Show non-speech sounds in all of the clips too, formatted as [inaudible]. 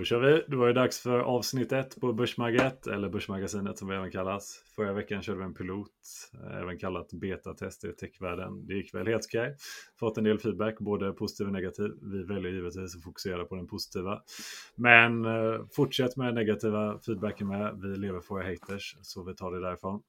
Då kör vi. Det var ju dags för avsnitt ett på Börsmagget, eller Börsmagasinet som vi även kallas. Förra veckan körde vi en pilot, även kallat betatest i techvärlden. Det gick väl helt okej. Fått en del feedback, både positiv och negativ. Vi väljer givetvis att fokusera på den positiva. Men eh, fortsätt med negativa feedbacken med. Vi lever för våra haters, så vi tar det därifrån.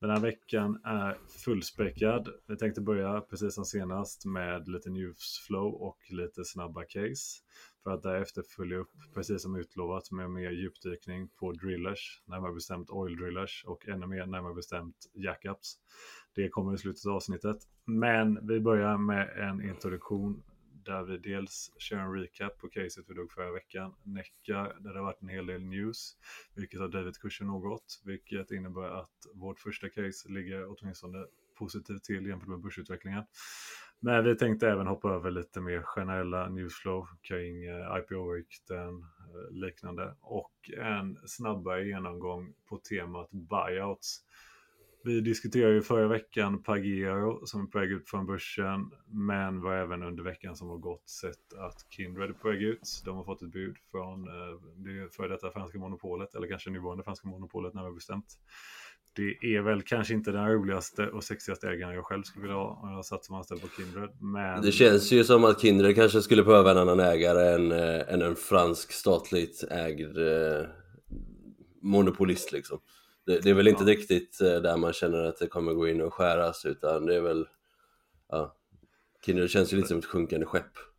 Den här veckan är fullspäckad. Vi tänkte börja precis som senast med lite newsflow och lite snabba case. För att därefter följa upp, precis som utlovat, med mer djupdykning på drillers, närmare bestämt oil drillers och ännu mer närmare bestämt jackups. Det kommer i slutet av avsnittet. Men vi börjar med en introduktion där vi dels kör en recap på caset vi drog förra veckan. Necka, där det har varit en hel del news, vilket har drivit kursen något, vilket innebär att vårt första case ligger åtminstone positivt till jämfört med börsutvecklingen. Men vi tänkte även hoppa över lite mer generella newsflow kring eh, IPO-rykten, eh, liknande och en snabbare genomgång på temat buyouts. Vi diskuterade ju förra veckan Pagero som är på väg ut från börsen, men var även under veckan som har gått sett att Kindred är på väg ut. De har fått ett bud från eh, det före detta franska monopolet, eller kanske nuvarande franska monopolet närmare bestämt. Det är väl kanske inte den roligaste och sexigaste ägaren jag själv skulle vilja ha om jag satt som anställd på Kindred. Men Det känns ju som att Kindred kanske skulle behöva en annan ägare än, eh, än en fransk statligt ägd eh, monopolist liksom. Det, det är väl inte riktigt eh, där man känner att det kommer gå in och skäras utan det är väl, ja, Kindred känns ju lite som ett sjunkande skepp.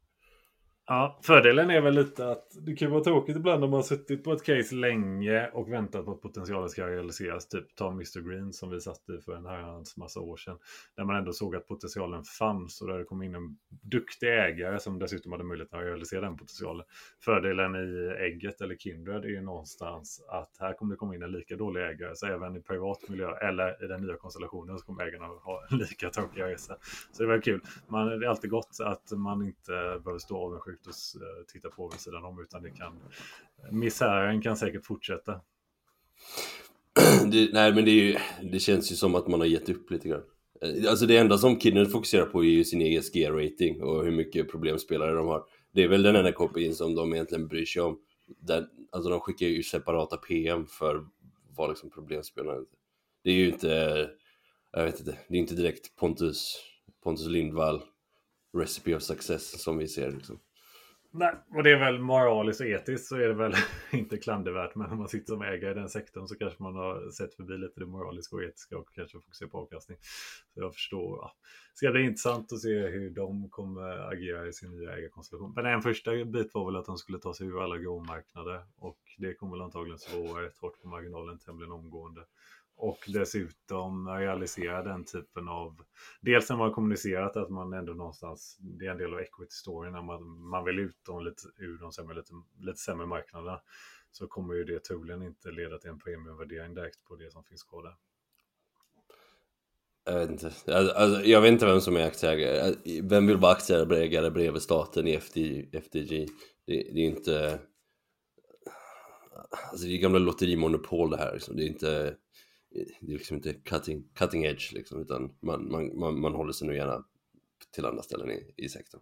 Ja, fördelen är väl lite att det kan vara tråkigt ibland om man har suttit på ett case länge och väntat på att potentialen ska realiseras. Typ ta Mr Green som vi satt i för en herrans massa år sedan. Där man ändå såg att potentialen fanns och där det kom in en duktig ägare som dessutom hade möjlighet att realisera den potentialen. Fördelen i ägget eller Kindred är ju någonstans att här kommer det komma in en lika dålig ägare. Så även i privat miljö eller i den nya konstellationen så kommer ägarna ha en lika tråkig resa. Så det var kul. Man, det är alltid gott att man inte behöver stå avundsjuk sjukt att eh, titta på vid sidan om utan det kan misären kan säkert fortsätta. [clears throat] Det, nej men det, är ju, det känns ju som att man har gett upp lite grann. Eh, alltså det enda som Kindred fokuserar på är ju sin ESG-rating och hur mycket problemspelare de har. Det är väl den enda kopien som de egentligen bryr sig om. Där, alltså de skickar ju separata PM för vad liksom problemspelarna är. Det är ju inte, jag vet inte, det är inte direkt Pontus, Pontus Lindvall recipe of success som vi ser liksom. Nej, och det är väl moraliskt och etiskt så är det väl [laughs] inte klandervärt. Men om man sitter som ägare i den sektorn så kanske man har sett förbi lite det moraliska och etiska och kanske fokuserar på avkastning. Så jag förstår. Ja. Det ska bli intressant att se hur de kommer agera i sin nya ägarkonstellation. Men en första bit var väl att de skulle ta sig ur alla gråmarknader och det kommer väl antagligen slå rätt hårt på marginalen tämligen omgående och dessutom realisera den typen av... Dels när man har kommunicerat att man ändå någonstans, det är en del av equity storyn, när man, man vill ut dem lite, ur de sämre, lite, lite sämre marknaderna. Så kommer ju det troligen inte leda till en premiumvärdering direkt på det som finns kvar där. Jag vet inte. Alltså, alltså jag vet inte vem som är aktieägare. Alltså, vem vill vara aktieägare bredvid staten i FD, FDG? Det, det är inte... Alltså det är gamla lotterimonopol det här. Liksom. Det är inte det är liksom inte cutting, cutting edge liksom, utan man, man, man, man håller sig nog gärna till andra ställen i, i sektorn.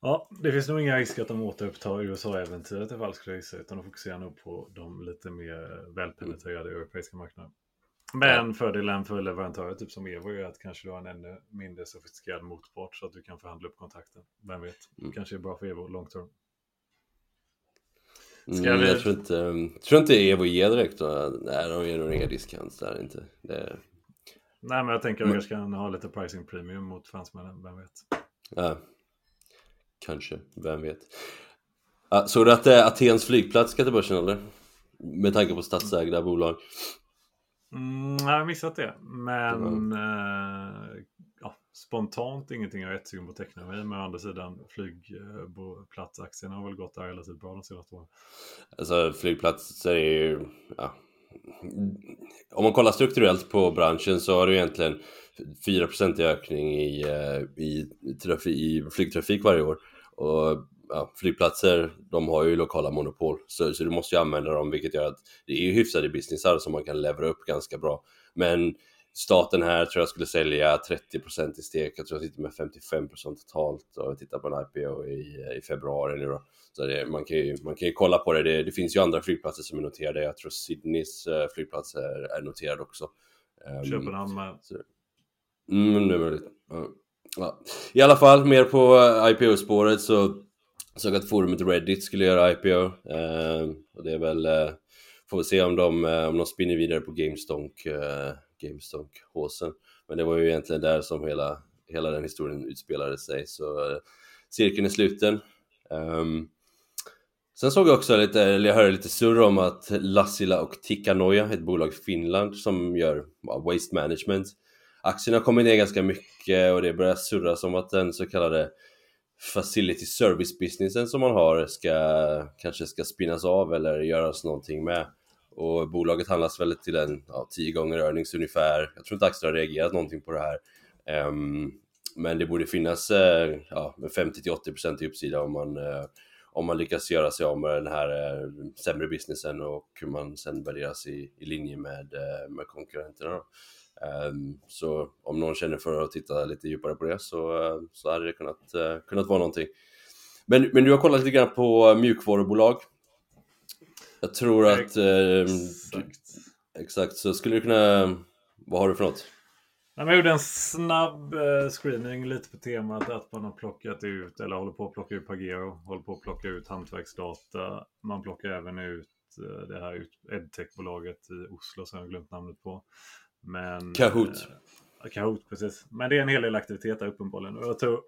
Ja, det finns nog inga risker att de återupptar USA-äventyret i falsk gissa, utan de fokuserar nog på de lite mer välpenetrerade mm. europeiska marknaderna. Men ja. fördelen för leverantörer typ som Evo är att kanske du har en ännu mindre sofistikerad motpart så att du kan förhandla upp kontakten. Vem vet, mm. kanske är bra för Evo long term. Ska mm, vi... Jag tror inte, um, tror inte Evo ger direkt då. Nej, de ger nog inga discounts där inte. Det... Nej, men jag tänker att vi kanske kan ha lite pricing premium mot fransmännen, vem vet? Ja, kanske, vem vet. Ah, såg du att det är Atens flygplats ska till börsen eller? Med tanke på statsägda bolag. Mm, jag har missat det, men mm. eh, spontant ingenting jag är jättesugen på att teckna mig men å andra sidan flygplatsaktierna eh, har väl gått där relativt bra de senaste åren. Alltså flygplatser är ju, ja. Om man kollar strukturellt på branschen så har du egentligen 4% i ökning i, eh, i, i flygtrafik varje år. Och ja, flygplatser, de har ju lokala monopol, så, så du måste ju använda dem, vilket gör att det är ju hyfsade businessar som man kan levera upp ganska bra. Men Staten här tror jag skulle sälja 30% i stek, jag tror jag sitter med 55% totalt och jag tittar på en IPO i, i februari nu då. Så det, man, kan ju, man kan ju kolla på det. det, det finns ju andra flygplatser som är noterade, jag tror Sydneys uh, flygplats är, är noterad också. Um, Köpenhamn med. Mm, det är möjligt. Ja. I alla fall, mer på IPO-spåret så såg att forumet Reddit skulle göra IPO. Uh, och det är väl, uh, får vi se om de, uh, om de spinner vidare på GameStonk GameStop-håsen. Men det var ju egentligen där som hela, hela den historien utspelade sig, så eh, cirkeln är sluten. Um, sen såg jag också lite, eller jag hörde lite surr om att Lassila och Tikanoja, ett bolag i Finland som gör ja, waste management, aktierna har kommit ner ganska mycket och det börjar surras om att den så kallade facility service businessen som man har ska kanske ska spinnas av eller göras någonting med. Och bolaget handlas väl till en ja, tio gånger earnings ungefär. Jag tror inte aktien har reagerat någonting på det här. Um, men det borde finnas uh, ja, 50-80% i uppsida om man, uh, om man lyckas göra sig av med den här uh, sämre businessen och hur man sen värderas i, i linje med, med konkurrenterna. Um, så om någon känner för att titta lite djupare på det så, så hade det kunnat, kunnat vara någonting. Men, men du har kollat lite grann på mjukvarubolag. Jag tror att... Eh, exakt. exakt, så skulle du kunna... Vad har du för något? Jag gjorde en snabb eh, screening lite på temat att man har plockat ut, eller håller på att plocka ut Pagero, håller på att plocka ut hantverksdata. Man plockar även ut eh, det här edtech-bolaget i Oslo som jag glömt namnet på. Men, Kahoot. Eh, Kahoot, precis. Men det är en hel del aktivitet där uppenbarligen. Och jag tror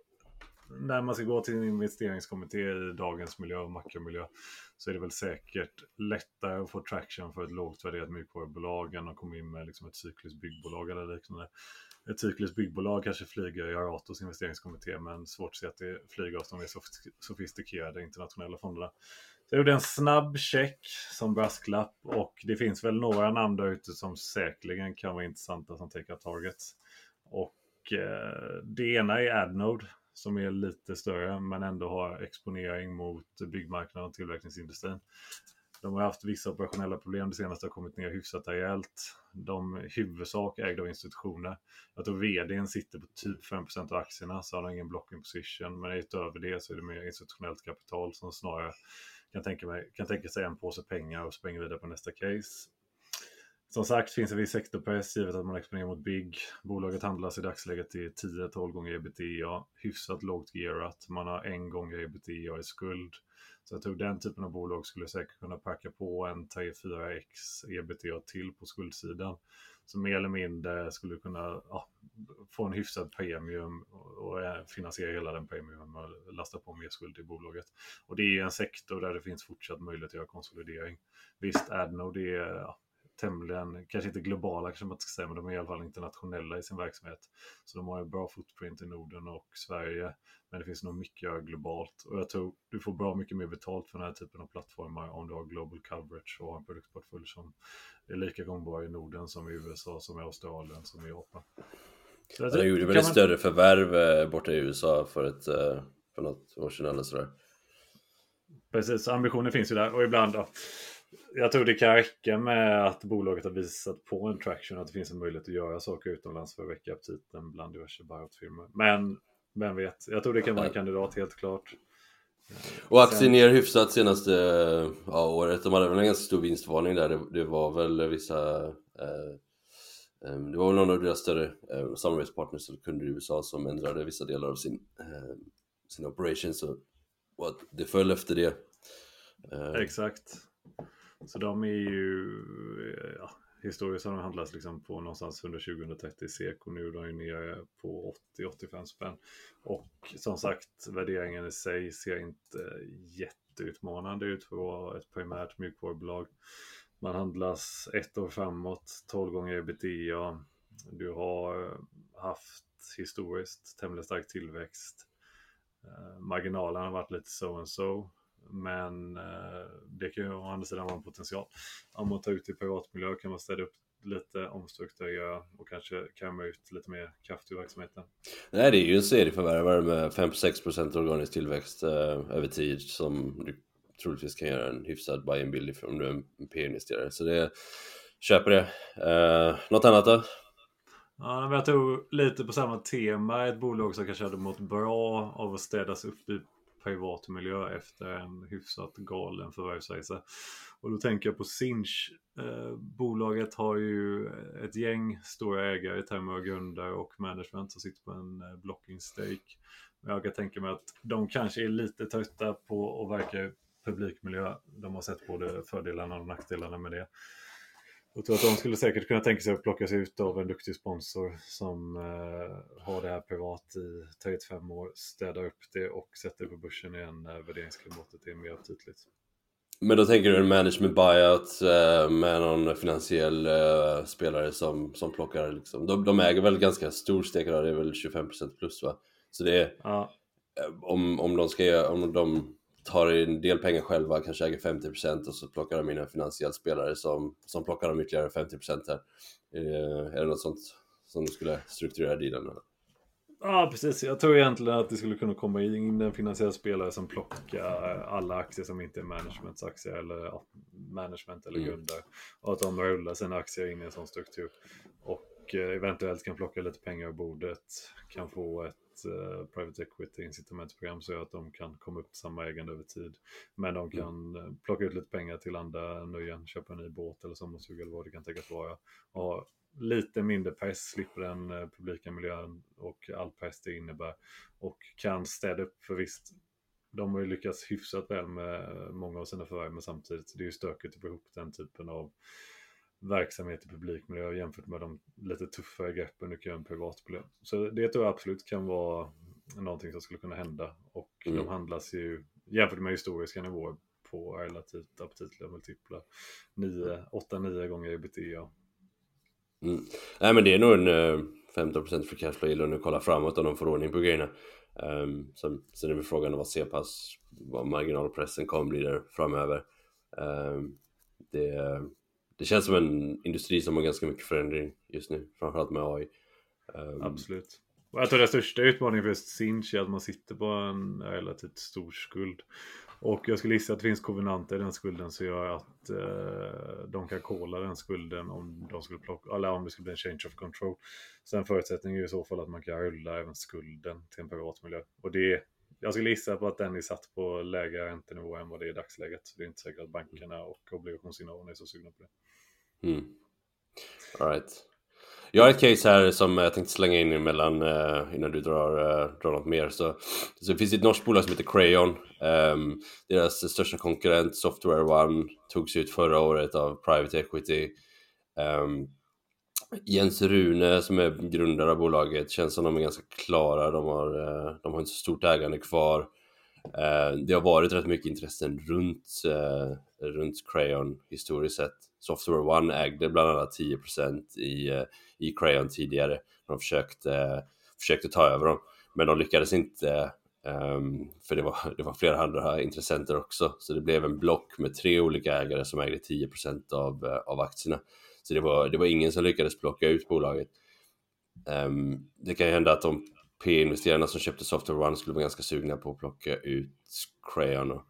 när man ska gå till en investeringskommitté i dagens miljö och makromiljö så är det väl säkert lättare att få traction för ett lågt värderat mjukvarubolag än att komma in med liksom ett cykliskt byggbolag eller liknande. Ett cykliskt byggbolag kanske flyger i Aratos investeringskommitté men svårt att se att det flyger hos de mer sofistikerade internationella fonderna. Så jag gjorde en snabb check som brasklapp och det finns väl några namn där ute som säkerligen kan vara intressanta som take up targets. Och eh, det ena är Adnode som är lite större men ändå har exponering mot byggmarknaden och tillverkningsindustrin. De har haft vissa operationella problem det senaste har kommit ner hyfsat rejält. De huvudsak ägda av institutioner. Jag tror vdn sitter på typ 5% av aktierna så har de ingen blocking position. Men utöver det så är det mer institutionellt kapital som snarare kan tänka, mig, kan tänka sig en påse pengar och springa vidare på nästa case. Som sagt finns en viss sektorpress givet att man exponerar mot BIG. Bolaget handlas i dagsläget till 10-12 gånger ebitda. Hyfsat lågt gearat. Man har en gång ebitda i skuld. Så jag tror den typen av bolag skulle säkert kunna packa på en 3-4x ebitda till på skuldsidan. Så mer eller mindre skulle kunna ja, få en hyfsad premium och eh, finansiera hela den premiumen och lasta på mer skuld i bolaget. Och det är en sektor där det finns fortsatt möjlighet att göra konsolidering. Visst, Adnode är ja, tämligen, kanske inte globala kanske man ska säga, men de är i alla fall internationella i sin verksamhet. Så de har en bra footprint i Norden och Sverige, men det finns nog mycket att göra globalt. Och jag tror du får bra mycket mer betalt för den här typen av plattformar om du har global coverage och har en produktportfölj som är lika gångbar i Norden som i USA, som i Australien, som i Japan. Så jag, gjorde väl ett man... större förvärv eh, borta i USA för, ett, eh, för något år sedan eller sådär. Precis, ambitionen finns ju där och ibland då jag tror det kan räcka med att bolaget har visat på en traction att det finns en möjlighet att göra saker utomlands för att väcka aptiten bland diverse buyout-firmor. Men vem vet, jag tror det kan vara en kandidat helt klart. Och aktien ner hyfsat senaste ja, året. De hade väl en ganska stor vinstvarning där. Det, det var väl vissa eh, eh, det var väl någon av deras större eh, samarbetspartners eller kunder i USA som ändrade vissa delar av sin, eh, sin operation så, och att det föll efter det. Eh, Exakt. Så de är ju, ja, historiskt har de handlats liksom på någonstans 120-130 SEK och nu är de ju nere på 80-85 spänn. Och som sagt, värderingen i sig ser inte jätteutmanande ut för att vara ett primärt mjukvarubolag. Man handlas ett år framåt, 12 gånger ebitda. Du har eh, haft historiskt tämligen stark tillväxt. Eh, marginalen har varit lite so and so. Men eh, det kan ju å andra sidan vara en potential. Om man tar ut i privatmiljö kan man städa upp lite, omstrukturera och kanske kamma ut lite mer kraft ur verksamheten. Nej, det är ju en serieförvärvare med 5-6% organisk tillväxt eh, över tid som du troligtvis kan göra en hyfsad buy and build om du är en P-investerare. Så det köper det. Eh, något annat då? Ja, men jag tror lite på samma tema. Ett bolag som kanske hade mått bra av att städas upp i privat miljö efter en hyfsat galen förvärvsresa. Och då tänker jag på Sinch. Eh, bolaget har ju ett gäng stora ägare i termer av grundare och management som sitter på en eh, blocking stake. Men jag kan tänka mig att de kanske är lite trötta på att verka i publikmiljö. De har sett både fördelarna och nackdelarna med det. Jag tror att de skulle säkert kunna tänka sig att plockas ut av en duktig sponsor som eh, har det här privat i 35 år, städar upp det och sätter det på börsen igen när värderingsklimatet är mer aptitligt. Men då tänker du en management buyout eh, med någon finansiell eh, spelare som, som plockar liksom. De, de äger väl ganska stor stekare, det är väl 25% plus va? Så det är, ja. Eh, om, om de ska, om de tar en del pengar själva, kanske äger 50% och så plockar de in en finansiell spelare som, som plockar de ytterligare 50% här. Är, är det något sånt som du skulle strukturera dealen? Ja, precis. Jag tror egentligen att det skulle kunna komma in en finansiell spelare som plockar alla aktier som inte är managements aktier eller ja, management eller mm. grunder. Och att de rullar sina aktier in i en sån struktur. Och eh, eventuellt kan plocka lite pengar ur bordet. Kan få ett uh, private equity incitamentsprogram så att de kan komma upp till samma ägande över tid. Men de kan mm. plocka ut lite pengar till andra nöjen, köpa en ny båt eller sommarstuga eller vad det kan tänkas vara. Och lite mindre press, slipper den uh, publika miljön och all press det innebär. Och kan städa upp, för visst, de har ju lyckats hyfsat väl med många av sina förvärv, men samtidigt det är ju stökigt att få ihop den typen av verksamhet i publikmiljö jämfört med de lite tuffare greppen du kan göra en privatmiljö. Så det tror jag absolut kan vara någonting som skulle kunna hända. Och mm. de handlas ju jämfört med historiska nivåer på relativt aptitliga multiplar. 8-9 gånger ebitda. Mm. Nej men det är nog en uh, eh, 15% för cashflow yield om du kollar framåt om de får ordning på grejerna. Um, sen, sen är det frågan om vad se pass vad marginalpressen kommer bli där framöver. Um, det, det känns som en industri som har ganska mycket förändring just nu, framförallt med AI. Um... Ehm, Absolut. Och Jag tror den största utmaningen för just Sinch är att man sitter på en relativt stor skuld. Och jag skulle gissa att det finns kovenanter i den skulden som gör att eh, de kan kolla den skulden om de skulle plocka, eller om det skulle bli en change of control. Sen förutsättningen är i så fall att man kan rulla även skulden till en privat miljö. Och det jag skulle gissa på att den är satt på lägre räntenivå än vad det är i dagsläget. Så det är inte säkert att bankerna och obligationsinnehavarna är så sugna på det. Mm. All right. Jag har ett case här som jag tänkte slänga in emellan eh, innan du drar, eh, drar något mer. Så, så det finns ett norskt bolag som heter Crayon. Um, deras största konkurrent Software One togs ut förra året av Private Equity. Um, Jens Rune som är grundare av bolaget känns som de är ganska klara. De har, eh, de har inte så stort ägande kvar. Eh, det har varit rätt mycket intressen runt, eh, runt Crayon historiskt sett. Software One ägde bland annat 10% i, i Crayon tidigare. De försökte, försökte ta över dem, men de lyckades inte ehm, för det var, det var flera andra intressenter också. Så det blev en block med tre olika ägare som ägde 10% av, av aktierna. Så det var, det var ingen som lyckades plocka ut bolaget. Um, det kan ju hända att de P-investerarna som köpte Software One skulle vara ganska sugna på att plocka ut Crayon. Och,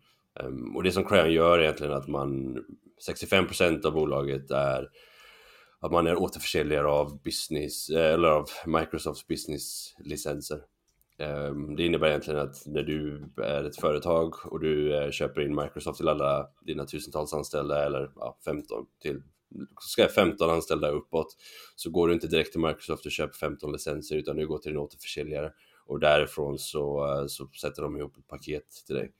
um, och det som Crayon gör är egentligen att man 65% av bolaget är att man är återförsäljare av business eller av Microsofts business-licenser. Ehm, det innebär egentligen att när du är ett företag och du eh, köper in Microsoft till alla dina tusentals anställda eller ja, 15 till ska jag 15 anställda uppåt så går du inte direkt till Microsoft och köper 15 licenser utan du går till din återförsäljare och därifrån så, eh, så sätter de ihop ett paket till dig.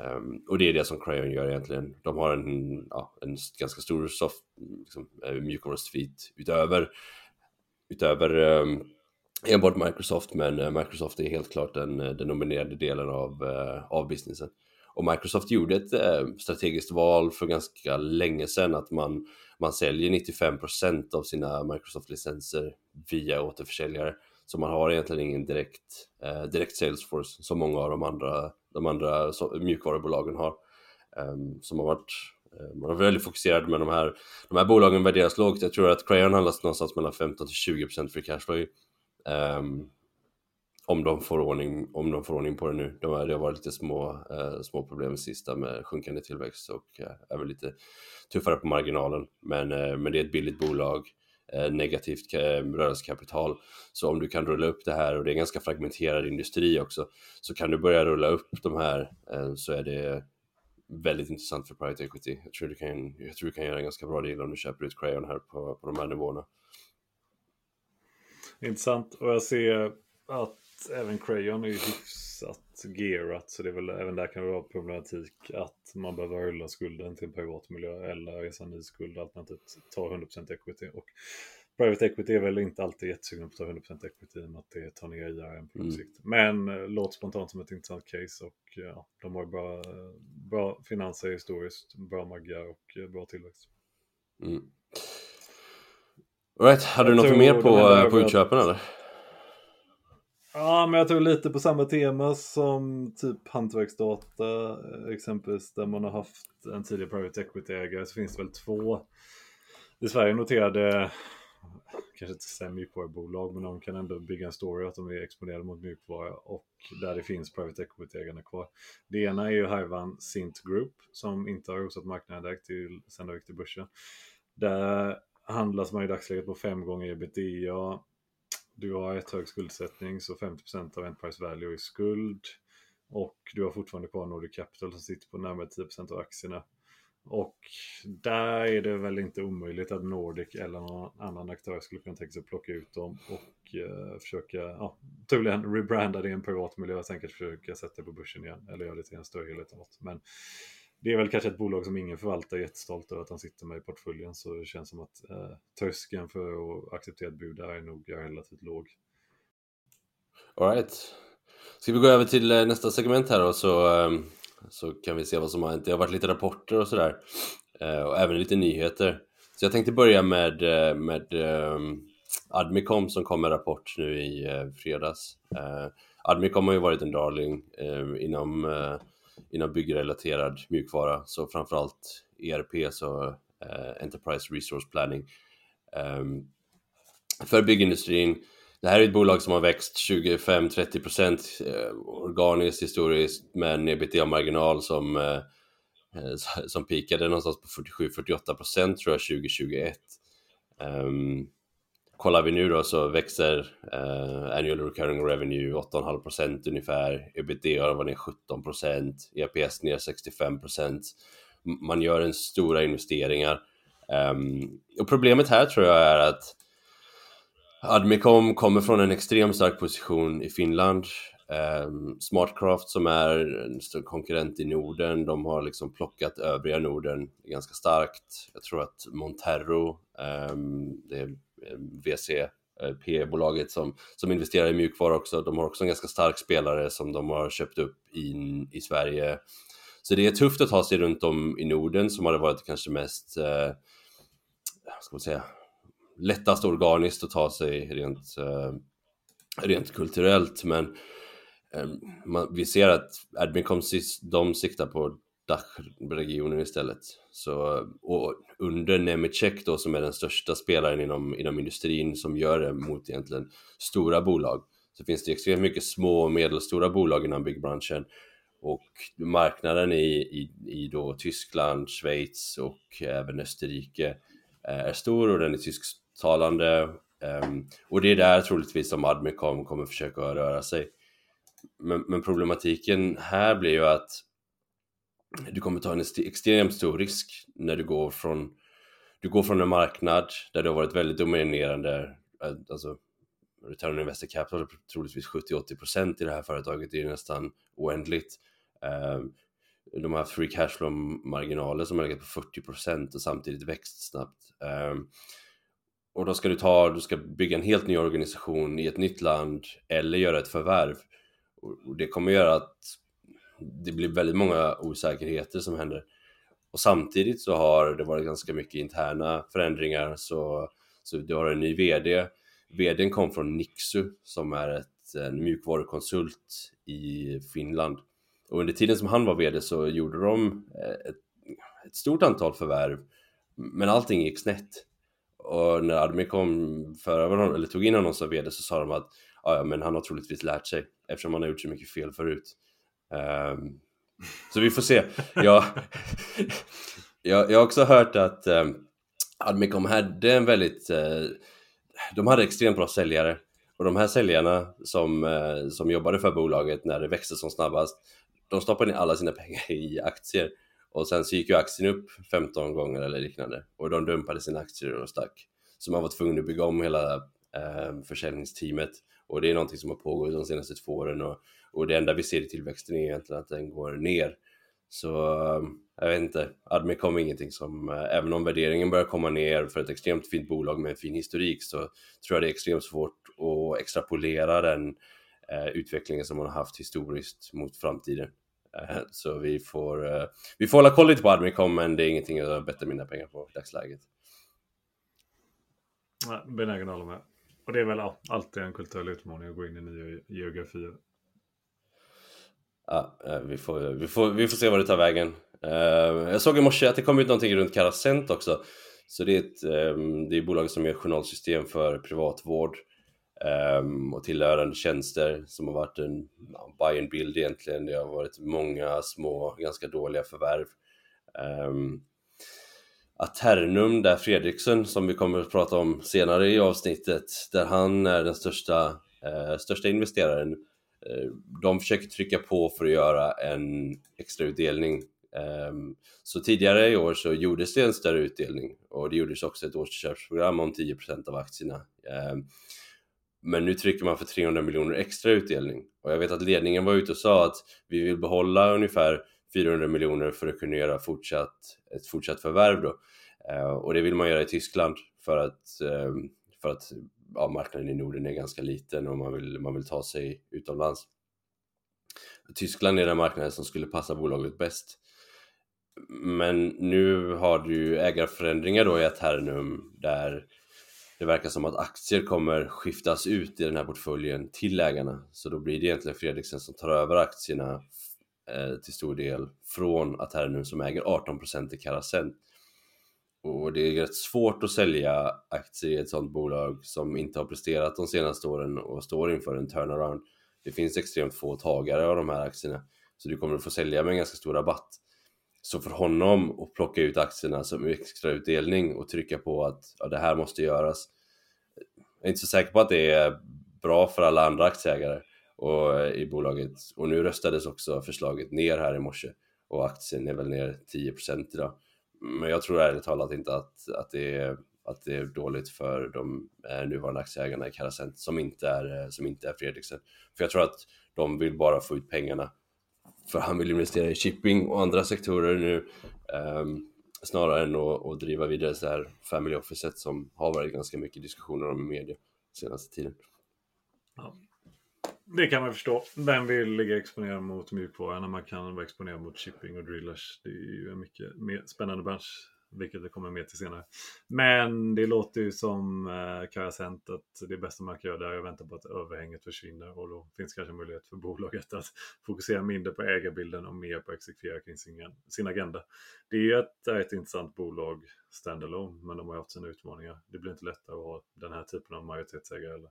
Um, och det är det som Crayon gör egentligen. De har en, ja, en ganska stor soft, liksom, eh, utöver, utöver um, enbart Microsoft, men eh, Microsoft är helt klart den, eh, den nominerade delen av, uh, av businessen. Och Microsoft gjorde ett eh, strategiskt val för ganska länge sedan att man, man säljer 95% av sina Microsoft-licenser via återförsäljare. Så man har egentligen ingen direkt, eh, direkt Salesforce som många av de andra de andra mjukvarubolagen har. Um, som har varit eh, man har väldigt fokuserad med de här, de här bolagen värderas lågt. Jag tror att Crayon handlas någonstans mellan 15 till 20% för cashflow. Um, om de får ordning, om de får ordning på det nu. De har, det har varit lite små, eh, små problem sista med sjunkande tillväxt och eh, är väl lite tuffare på marginalen. Men, eh, men det är ett billigt bolag Eh, negativt eh, rörelsekapital. Så om du kan rulla upp det här och det är en ganska fragmenterad industri också så kan du börja rulla upp de här eh, så är det väldigt intressant för private equity. Jag tror du kan, jag tror du kan göra en ganska bra deal om du köper ut Crayon här på, på de här nivåerna. Intressant och jag ser att även Crayon är hyfsat gearat så det är väl även där kan det vara problematik att man behöver rulla skulden till en privat miljö eller resa ny skuld alternativt ta 100% equity. Och private equity är väl inte alltid jättesugna på att ta 100% equity i och med att det tar ner IRM på lång mm. sikt. Men eh, låter spontant som ett intressant case och ja, de har bra, bra finanser historiskt, bra maggar och eh, bra tillväxt. Mm. Right. Hade du något mer på, på utköpen eller? Ja, men jag tror lite på samma tema som typ hantverksdata eh, exempelvis där man har haft en tidigare private equity-ägare så finns det väl två i Sverige noterade kanske inte säga mjukvarubolag men de kan ändå bygga en story att de är exponerade mot mjukvara och där det finns private equity-ägarna kvar. Det ena är ju härvan Sint Group som inte har rosat marknaden direkt till, sen de gick till börsen. Där handlas man i dagsläget på fem gånger ebitda du har ett hög skuldsättning så 50% av Enterprise Value är skuld. Och du har fortfarande kvar Nordic Capital som sitter på närmare 10% av aktierna. Och där är det väl inte omöjligt att Nordic eller någon annan aktör skulle kunna tänka sig att plocka ut dem och uh, försöka, ja, troligen rebranda det i en privat miljö och sen kanske försöka sätta det på börsen igen eller göra det till en större helhet. Men det är väl kanske ett bolag som ingen förvaltare är jättestolt över att han sitter med i portföljen så det känns som att eh, tröskeln för att acceptera ett bud där är nog relativt låg. Alright. Ska vi gå över till eh, nästa segment här då så, ehm, så kan vi se vad som har hänt. Det har varit lite rapporter och sådär eh, och även lite nyheter. Så jag tänkte börja med, eh, med um, Admicom som kom med rapport nu i uh, fredags. Uh, Admicom har ju varit en darling uh, inom inom byggrelaterad mjukvara, så framförallt ERP, så eh, Enterprise Resource Planning. Ehm, för byggindustrin, det här är ett bolag som har växt 25-30% eh, organiskt historiskt med en ebitda-marginal som, eh, eh som pikade någonstans på 47-48% tror jag 2021. Um, ehm, kollar vi nu då så växer eh, annual recurring revenue 8,5% ungefär, ebitda var ner 17%, EPS ner 65%. Man gör en stora investeringar Um, och problemet här tror jag är att Admicom kommer från en extremt stark position i Finland. Um, Smartcraft som är en stor konkurrent i Norden, de har liksom plockat övriga Norden ganska starkt. Jag tror att Monterro, um, det är VC, eh, P-bolaget som, som investerar i mjukvara också, de har också en ganska stark spelare som de har köpt upp in i Sverige. Så det är tufft att ta sig runt om i Norden som hade varit kanske mest, eh, ska man säga, lättast organiskt att ta sig rent, eh, rent kulturellt. Men eh, man, vi ser att Admicom de siktar på Dach-regionen istället. Så, och under Nemetschek då som är den största spelaren inom, inom industrin som gör det mot egentligen stora bolag så finns det extremt mycket små och medelstora bolag inom byggbranschen och marknaden i, i, i då Tyskland, Schweiz och även Österrike eh, är stor och den är tysktalande um, och det är där troligtvis som Admicom kommer försöka röra sig. Men, men, problematiken här blir ju att du kommer ta en extremt stor risk när du går från du går från en marknad där du har varit väldigt dominerande, eh, alltså return on investor capital troligtvis 70-80% i det här företaget, det är nästan oändligt. Ehm, de har haft free cash flow marginaler som har legat på 40% och samtidigt växt snabbt. Ehm, och då ska du ta, du ska bygga en helt ny organisation i ett nytt land eller göra ett förvärv. Och det kommer göra att det blir väldigt många osäkerheter som händer. Och samtidigt så har det varit ganska mycket interna förändringar så, så du har en ny VD. VDn kom från Nixu som är ett, en mjukvarukonsult i Finland. Och under tiden som han var VD så gjorde de eh, ett, ett stort antal förvärv men allting gick snett. Och när Admi kom för honom, eller tog in honom som VD så sa de att ja, men han har troligtvis lärt sig eftersom han har gjort så mycket fel förut. Um, så vi får se. Jag, jag, jag har också hört att um, Admicom hade en väldigt, uh, de hade extremt bra säljare. Och de här säljarna som, uh, som jobbade för bolaget när det växte som snabbast, de stoppade in alla sina pengar i aktier. Och sen så gick ju aktien upp 15 gånger eller liknande. Och de dumpade sina aktier och stack. Så man var tvungen att bygga om hela eh, försäljningsteamet. Och det är någonting som har pågått de senaste två åren. Och, och det enda vi ser i tillväxten är egentligen att den går ner. Så eh, jag vet inte, Admicom är ingenting som, eh, även om värderingen börjar komma ner för ett extremt fint bolag med en fin historik så tror jag det är extremt svårt att extrapolera den eh, utvecklingen som man har haft historiskt mot framtiden. Eh, så vi får, eh, vi får hålla koll lite på Admicom men det är ingenting jag bettar mina pengar på i dagsläget. Nej, benägen att hålla med. Och det är väl alltid en kulturell utmaning att gå in i nya geografier. Ja, eh, vi får, vi, får, vi får se vad det tar vägen. Eh, jag såg i morse att det kom ut någonting runt Carasent också. Så det är ett ehm, det är bolag som gör journalsystem för privatvård ehm, och tillhörande tjänster som har varit en buy and build egentligen. Det har varit många små, ganska dåliga förvärv. Ehm, Aternum, där Fredriksson, som vi kommer att prata om senare i avsnittet, där han är den största, eh, största investeraren. Eh, de försöker trycka på för att göra en extra utdelning. Ehm, så tidigare i år så gjordes det en större utdelning och det gjordes också ett årsköpsprogram om 10% av aktierna. Ehm, men nu trycker man för 300 miljoner extra utdelning. Och jag vet att ledningen var ute och sa att vi vill behålla ungefär 400 miljoner för att kunna göra fortsatt, ett fortsatt förvärv då. Eh, och det vill man göra i Tyskland för att, ehm, för att ja, marknaden i Norden är ganska liten och man vill, man vill ta sig utomlands. Tyskland är den marknaden som skulle passa bolaget bäst. Men nu har du ju ägarförändringar då i Aternum där det verkar som att aktier kommer skiftas ut i den här portföljen till ägarna. Så då blir det egentligen Fredriksen som tar över aktierna eh, till stor del från Aternum som äger 18% i Carasent. Och det är rätt svårt att sälja aktier i ett sådant bolag som inte har presterat de senaste åren och står inför en turnaround. Det finns extremt få tagare av de här aktierna, så du kommer att få sälja med en ganska stor rabatt. Så för honom att plocka ut aktierna som extra utdelning och trycka på att ja, det här måste göras. Jag är inte så säker på att det är bra för alla andra aktieägare och, eh, i bolaget. Och nu röstades också förslaget ner här i morse och aktien är väl ner 10% idag. Men jag tror ärligt talat inte att, att, det, är, att det är dåligt för de eh, nuvarande aktieägarna i Carasent som inte är, eh, som inte är Fredriksen. För jag tror att de vill bara få ut pengarna. För han vill investera i shipping och andra sektorer nu. Um, snarare än att, att driva vidare så här family officet som har varit ganska mycket diskussioner om i media senaste tiden. Ja. Det kan man förstå. Vem vill ligga exponerad mot mjukvara när man kan vara exponerad mot shipping och drillers? Det är ju en mycket mer spännande bransch vilket det kommer mer till senare. Men det låter ju som eh, Karasent att det bästa man kan göra där är att vänta på att överhänget försvinner och då finns kanske möjlighet för bolaget att fokusera mindre på ägarbilden och mer på att exekvera kring sin, sin agenda. Det är ju ett, ett intressant bolag standalone, men de har haft sina utmaningar. Det blir inte lättare att ha den här typen av majoritetsägare. Eller?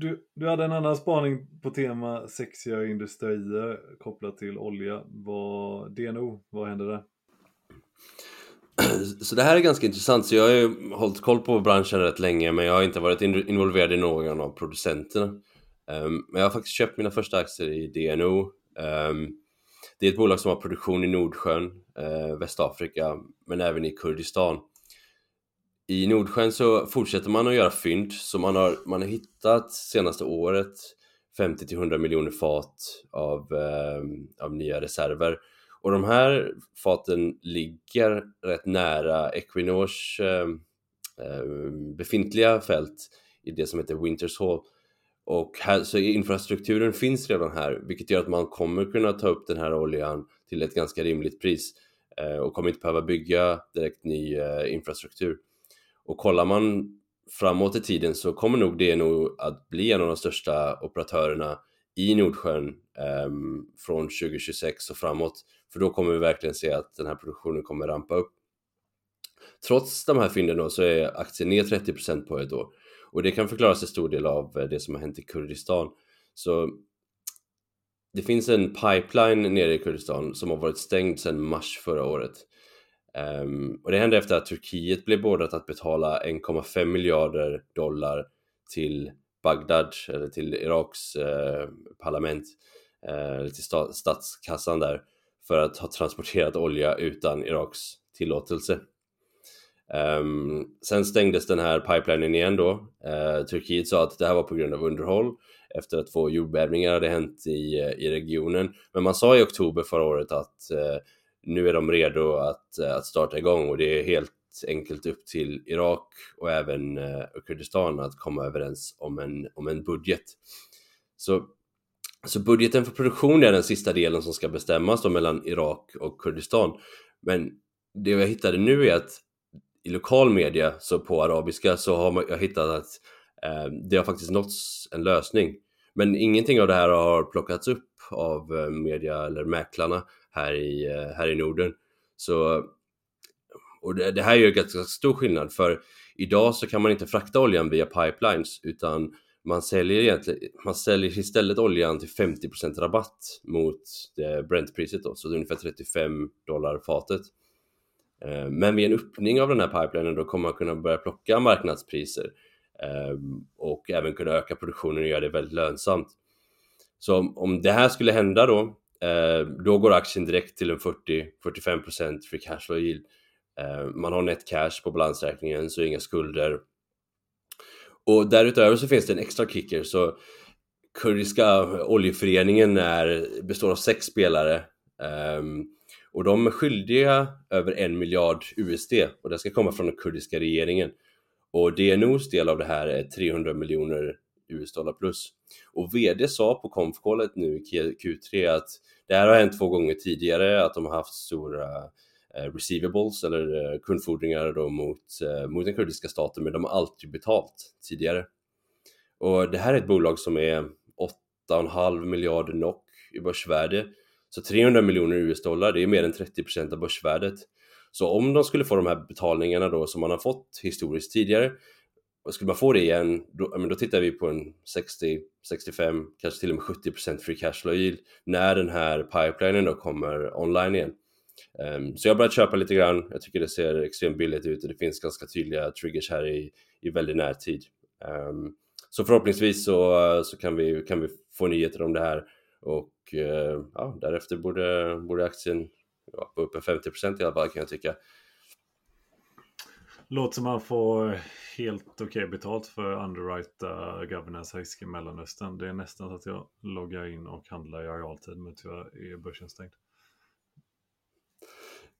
Du, du hade en annan spaning på tema sexiga industrier kopplat till olja. Vad, DNO, vad hände där? [clears throat] Så det här är ganska intressant, så jag har ju hållit koll på branschen rätt länge men jag har inte varit involverad i någon av producenterna. Um, men jag har faktiskt köpt mina första aktier i DNO. Um, ehm, det är ett bolag som har produktion i Nordsjön, uh, Västafrika, men även i Kurdistan. I Nordsjön så fortsätter man att göra fynd, så man har, man har hittat senaste året 50-100 miljoner fat av, eh, av nya reserver. Och de här faten ligger rätt nära Equinors eh, befintliga fält i det som heter Winters Hall. Och här, så infrastrukturen finns redan här, vilket gör att man kommer kunna ta upp den här oljan till ett ganska rimligt pris eh, och kommer inte behöva bygga direkt ny eh, infrastruktur. Och kollar man framåt i tiden så kommer nog det nog att bli en av de största operatörerna i Nordsjön eh, från 2026 och framåt. För då kommer vi verkligen se att den här produktionen kommer rampa upp. Trots de här fynden då så är aktien ner 30% på ett år. Och det kan förklaras till stor del av eh, det som har hänt i Kurdistan. Så det finns en pipeline nere i Kurdistan som har varit stängd sedan mars förra året. Um, och det hände efter att Turkiet blev beordrat att betala 1,5 miljarder dollar till Bagdad, eller till Iraks eh, parlament, eh, till statskassan där, för att ha transporterat olja utan Iraks tillåtelse. Um, sen stängdes den här pipelinen igen då. Uh, Turkiet sa att det här var på grund av underhåll efter att två jordbävningar hade hänt i, eh, i regionen. Men man sa i oktober förra året att uh, nu är de redo att, eh, att starta igång och det är helt enkelt upp till Irak och även eh, Kurdistan att komma överens om en, om en budget. Så så budgeten för produktion är den sista delen som ska bestämmas då mellan Irak och Kurdistan. Men det jag hittade nu är att i lokal media, så på arabiska, så har jag hittat att eh, det har faktiskt nåtts en lösning. Men ingenting av det här har plockats upp av eh, media eller mäklarna här i, eh, här i Norden. Så, och det, det här gör ganska stor skillnad för idag så kan man inte frakta oljan via pipelines utan man säljer, egentligen, man säljer istället oljan till 50% rabatt mot eh, Brentpriset då, så det är ungefär 35 dollar fatet. Eh, men vid en öppning av den här pipelinen då kommer man kunna börja plocka marknadspriser ehm, och även kunna öka produktionen och göra det väldigt lönsamt. Så om det här skulle hända då, Eh, då går aktien direkt till en 40-45% free cash flow yield. Eh, man har net cash på balansräkningen, så inga skulder och därutöver så finns det en extra kicker så Kurdiska oljeföreningen är, består av sex spelare um, och de är skyldiga över en miljard USD och det ska komma från den kurdiska regeringen. Och DNOs del av det här är 300 miljoner US-dollar plus. Och VD sa på konfkålet nu i Q3 att det här har hänt två gånger tidigare, att de har haft stora eh, receivables eller eh, kundfordringar då mot, eh, mot den kurdiska staten men de har alltid betalt tidigare. Och det här är ett bolag som är 8,5 miljarder NOK i börsvärde. Så 300 miljoner US-dollar, det är mer än 30% av börsvärdet. Så om de skulle få de här betalningarna då som man har fått historiskt tidigare, och skulle man få det igen, då, men då tittar vi på en 60, 65, kanske till och med 70% free cash flow yield när den här pipelinen då kommer online igen. Um, så jag har börjat köpa lite grann. Jag tycker det ser extremt billigt ut och det finns ganska tydliga triggers här i, i väldigt närtid. Um, så förhoppningsvis så, så kan, vi, kan vi få nyheter om det här och uh, ja, därefter borde, borde aktien ja, uppe 50% i alla fall kan jag tycka. Låter som man får helt okej okay betalt för underwrita governance risk i Mellanöstern. Det är nästan så att jag loggar in och handlar i realtid men tyvärr är börsen stängd.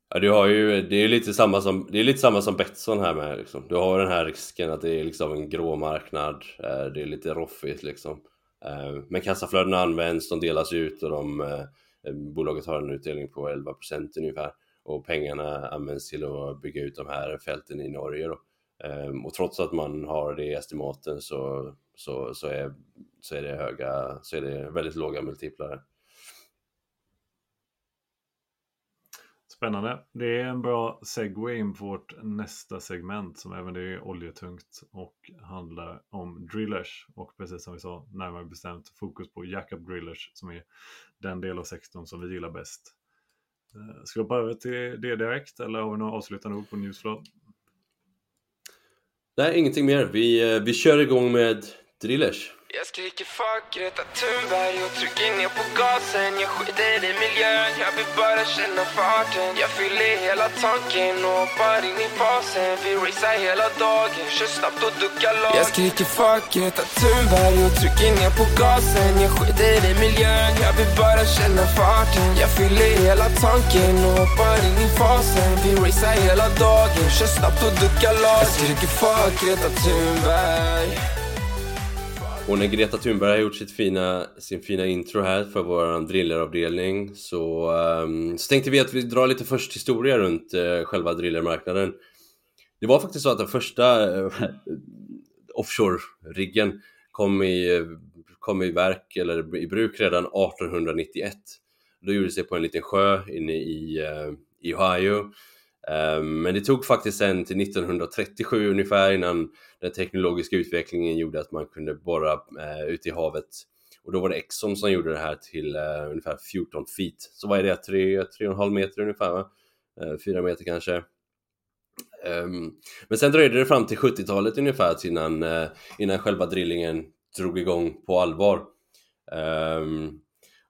Ja, du har ju, det är lite samma som, det är lite samma som Betsson här med liksom. Du har den här risken att det är liksom en grå marknad, eh, det är lite roffigt liksom. Eh, men kassaflödena används, de delas ut och de, eh, bolaget har en utdelning på 11% ungefär och pengarna används till att bygga ut de här fälten i Norge då. Ehm, och trots att man har det i estimaten så, så, så, är, så är det höga, så är det väldigt låga multiplar. Spännande. Det är en bra segway in på vårt nästa segment som även det är oljetungt och handlar om drillers. Och precis som vi sa, närmare bestämt fokus på jackup drillers som är den del av sektorn som vi gillar bäst. Eh, ska vi hoppa över till det direkt eller har vi några avslutande ord på Newsflow? Nej, ingenting mer. Vi, eh, vi kör igång med drillers. Jag skriker fuck Greta Thunberg och trycker ner på gasen. Jag skiter i miljön, jag vill bara känna farten. Jag fyller hela tanken och hoppar in i fasen. Vi racear hela dagen, kör snabbt och duckar lag. Jag skriker fuck Greta Thunberg och trycker ner på gasen. Jag skiter i miljön, jag vill bara känna farten. Jag fyller hela tanken och hoppar in i fasen. Vi racear hela dagen, kör snabbt och duckar lag. Jag skriker fuck Greta Thunberg och när Greta Thunberg har gjort sitt fina, sin fina intro här för vår drilleravdelning så, um, så tänkte vi att vi drar lite först historia runt uh, själva drillermarknaden. Det var faktiskt så att den första uh, offshore-riggen kom i, kom i verk eller i bruk redan 1891. Då gjordes det på en liten sjö inne i, uh, i Ohio Ehm, men det tog faktiskt sen till 1937 ungefär innan den teknologiska utvecklingen gjorde att man kunde borra eh, ute i havet. Och då var det Exxon som gjorde det här till eh, ungefär 14 feet. Så vad är det? 3,5 meter ungefär va? Eh, 4 meter kanske. Ehm, men sen dröjde det fram till 70-talet ungefär innan, innan själva drillingen drog igång på allvar. Ehm,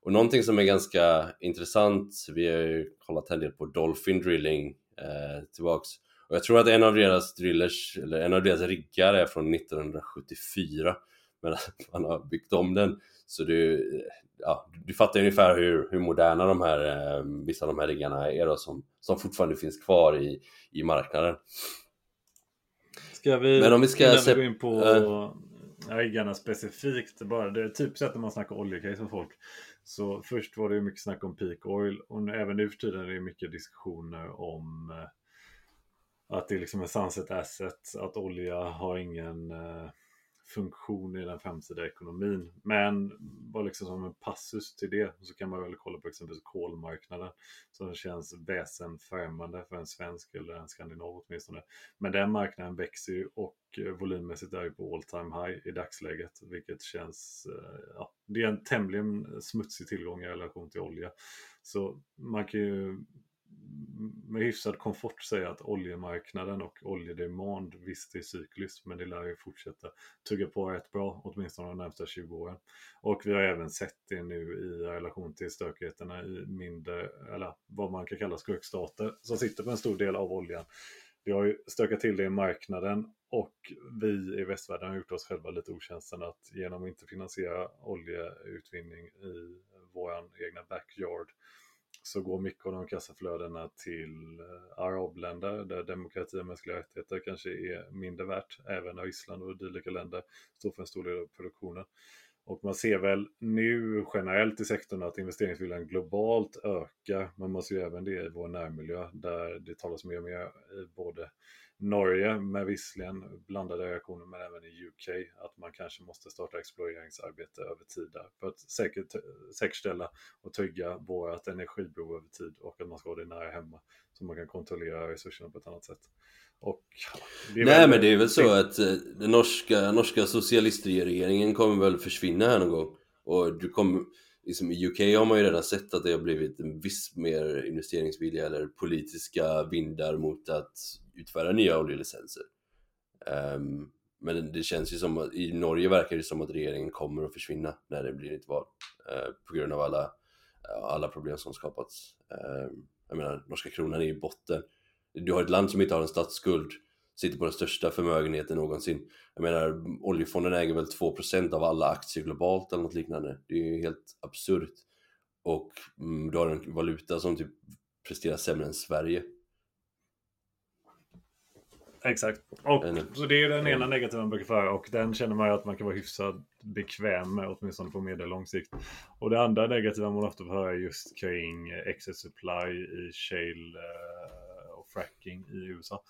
och någonting som är ganska intressant, vi har ju kollat en del på Dolphin Drilling eh, tillbaks. Och jag tror att en av deras drillers, eller en av deras riggar är från 1974. Men [laughs] man har byggt om den. Så du, ja, du fattar ungefär hur, hur moderna de här, eh, vissa av de här riggarna är då, som, som fortfarande finns kvar i, i marknaden. Ska vi, Men om vi ska se... gå in på äh... riggarna specifikt bara, det är typ så att man snackar oljecase med folk så först var det mycket snack om peak oil och även nu för tiden är det mycket diskussioner om eh, att det är liksom en sunset asset, att olja har ingen eh, funktion i den framtida ekonomin. Men bara liksom som en passus till det så kan man väl kolla på exempelvis kolmarknaden som känns väsenfrämmande för en svensk eller en skandinav åtminstone. Men den marknaden växer ju och eh, volymmässigt är ju på all time high i dagsläget, vilket känns, eh, ja, det är en tämligen smutsig tillgång i relation till olja. Så man kan ju med hyfsad komfort säga att oljemarknaden och oljedemand visst är cykliskt men det lär ju fortsätta tugga på rätt bra åtminstone de närmsta 20 åren. Och vi har även sett det nu i relation till stökigheterna i mindre, eller vad man kan kalla skurkstater som sitter på en stor del av oljan. Vi har ju stökat till det i marknaden och vi i västvärlden har gjort oss själva lite otjänsten att genom att inte finansiera oljeutvinning i vår egna backyard så går mycket av de kassaflödena till eh, arabländer där demokrati och mänskliga rättigheter kanske är mindre värt, även när Ryssland och dylika länder står för en stor del av produktionen. Och man ser väl nu generellt i sektorn att investeringsviljan globalt ökar, men man ser även det i vår närmiljö där det talas mer och mer i både Norge med visserligen blandade reaktioner men även i UK att man kanske måste starta exploreringsarbete över tid där för att säkert, säkerställa och trygga vårt energibehov över tid och att man ska ha det nära hemma så man kan kontrollera resurserna på ett annat sätt. Och, Nej väl, men det är väl så att eh, den norska, norska socialistregeringen kommer väl försvinna här någon gång och du kommer liksom i UK har man ju redan sett att det har blivit en viss mer investeringsvilja eller politiska vindar mot att utfärda nya oljelicenser. Um, men det känns ju som att i Norge verkar det som att regeringen kommer att försvinna när det blir ett val uh, på grund av alla, alla problem som skapats. Uh, jag menar, norska kronan är i botten. Du har ett land som inte har en statsskuld sitter på den största förmögenheten någonsin. Jag menar, oljefonden äger väl 2% av alla aktier globalt eller något liknande. Det är ju helt absurt. Och mm, du har en valuta som typ presterar sämre än Sverige. Exakt. Och, så det är den ena negativa man brukar föra och den känner man ju att man kan vara hyfsat bekväm med åtminstone på medellång sikt. Och det andra negativa man ofta får höra är just kring excess supply i shale eh, och fracking i USA.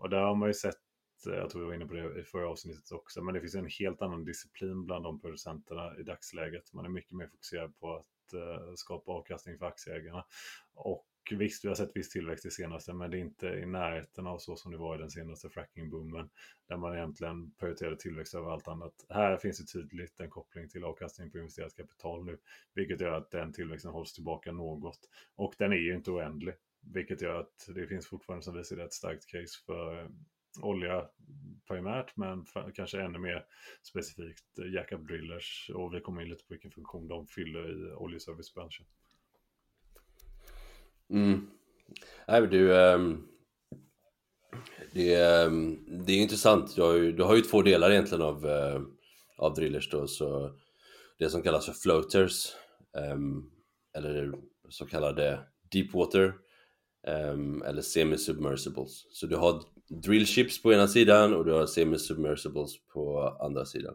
Och där har man ju sett, eh, jag tror vi var inne på det i förra avsnittet också, men det finns en helt annan disciplin bland de producenterna i dagsläget. Man är mycket mer fokuserad på att eh, skapa avkastning för aktieägarna. Och visst, vi har sett viss tillväxt i senaste, men det är inte i närheten av så som det var i den senaste frackingboomen, där man egentligen prioriterade tillväxt över allt annat. Här finns det tydligt en koppling till avkastning på investerat kapital nu, vilket gör att den tillväxten hålls tillbaka något. Och den är ju inte oändlig, vilket gör att det finns fortfarande som vi ser ett starkt case för eh, olja primärt, men kanske ännu mer specifikt eh, jackup drillers och vi kommer in lite på vilken funktion de fyller i oljeservicebranschen. Mm. Nej, du, um, det, um, det är intressant. Du har, ju, du har ju två delar egentligen av, uh, av drillers då, så det som kallas för floaters, um, eller så kallade deepwater, um, eller semi-submersibles. Så du har drillships på ena sidan och du har semi-submersibles på andra sidan.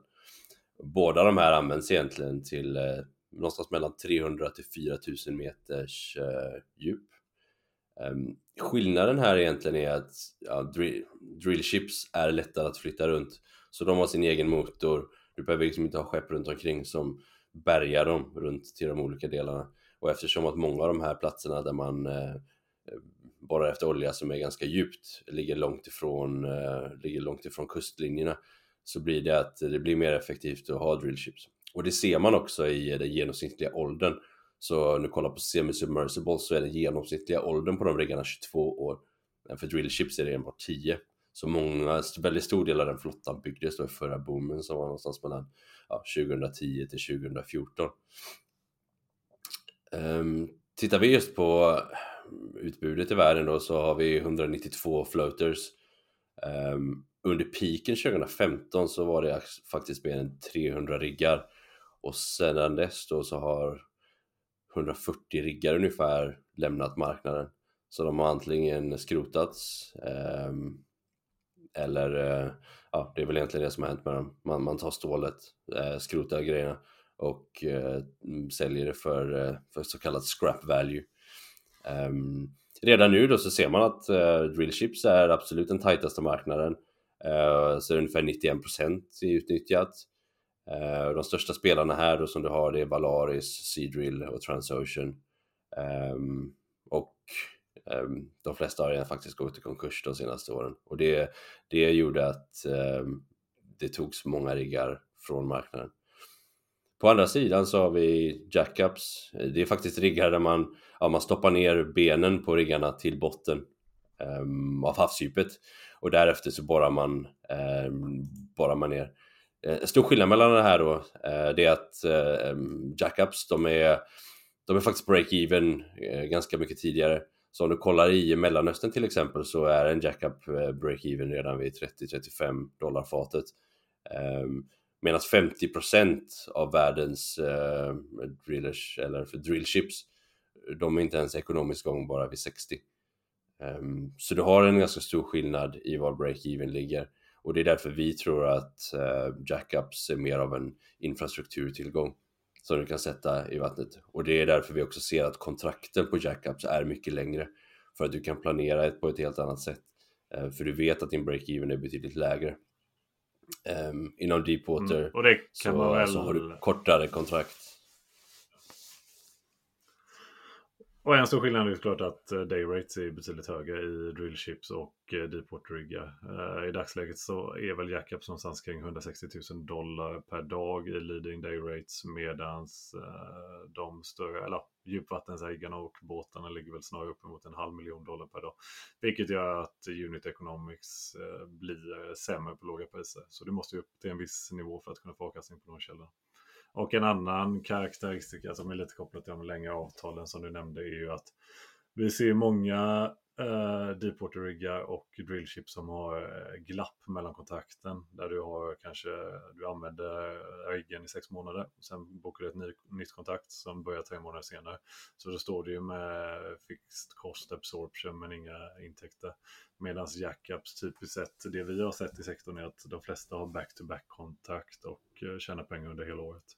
Båda de här används egentligen till uh, någonstans mellan 300 till 4000 meters uh, djup. Um, skillnaden här egentligen är att ja, drill, drillships är lättare att flytta runt. Så de har sin egen motor. Du behöver liksom inte ha skepp runt omkring som bärgar dem runt till de olika delarna. Och eftersom att många av de här platserna där man eh, Eh, borrar efter olja som är ganska djupt ligger långt ifrån, eh, ligger långt ifrån kustlinjerna så blir det att det blir mer effektivt att ha drillships. Och det ser man också i den genomsnittliga åldern. Så nu kollar på semi submersible så är den genomsnittliga åldern på de riggarna 22 år. Men för drillships är det enbart 10. Så många, väldigt stor del av den flottan byggdes då i förra boomen som var någonstans mellan ja, 2010 till 2014. Um, ehm, tittar vi just på utbudet i världen då så har vi 192 floaters. Um, under piken 2015 så var det faktiskt mer än 300 riggar och sedan dess då så har 140 riggar ungefär lämnat marknaden. Så de har antingen skrotats um, eller uh, ja, det är väl egentligen det som har hänt med dem. Man, man tar stålet, uh, skrotar grejerna och uh, säljer det för, för så kallat scrap value. Um, redan nu då så ser man att eh, uh, drillships är absolut den tajtaste marknaden. Uh, så ungefär 91% är utnyttjat. Uh, de största spelarna här då som du har det är Valaris, Seadrill och Transocean. Um, och um, de flesta har faktiskt gått i konkurs de senaste åren. Och det, det gjorde att det togs många riggar från marknaden. På andra sidan så har vi jackups. Det är faktiskt riggar där man, ja, man stoppar ner benen på riggarna till botten um, av havsdjupet och därefter så borrar man, um, borrar man ner. Eh, en eh, stor skillnad mellan det här då, uh, det är att uh, jackups, de är, de är faktiskt break-even uh, ganska mycket tidigare. Så om du kollar i Mellanöstern till exempel så är en jackup break-even redan vid 30-35 dollar fatet. Medan 50% av världens eh, drillers, eller för drillships, de är inte ens ekonomiskt gångbara vid 60. Um, ehm, så du har en ganska stor skillnad i var break-even ligger. Och det är därför vi tror att uh, jackups är mer av en infrastrukturtillgång som du kan sätta i vattnet. Och det är därför vi också ser att kontrakten på jackups är mycket längre. För att du kan planera på ett helt annat sätt. Uh, för du vet att din break-even är betydligt lägre. Um, inom Deepwater mm. och det kan så, man väl... så har du kortare kontrakt. Och en stor skillnad är såklart att eh, day rates är betydligt högre i drillships och eh, deepwater-riggar. Eh, I dagsläget så är väl jackups någonstans kring 160 000 dollar per dag i leading day rates medans de större, eller djupvattensriggarna och båtarna ligger väl snarare uppemot en halv miljon dollar per dag. Vilket gör att unit economics blir sämre på låga priser. Så det måste ju upp till en viss nivå för att kunna få avkastning på de källorna. Och en annan karaktäristika som är lite kopplat till de längre avtalen som du nämnde är ju att Vi ser många eh, deepwater-riggar och drillship som har eh, glapp mellan kontakten. Där du har kanske, du använder riggen i sex månader. Sen bokar du ett ny, nytt kontrakt som börjar tre månader senare. Så då står det ju med fixed cost absorption men inga intäkter. Medan jackups typiskt sett, det vi har sett i sektorn är att de flesta har back-to-back kontrakt och eh, tjänar pengar under hela året.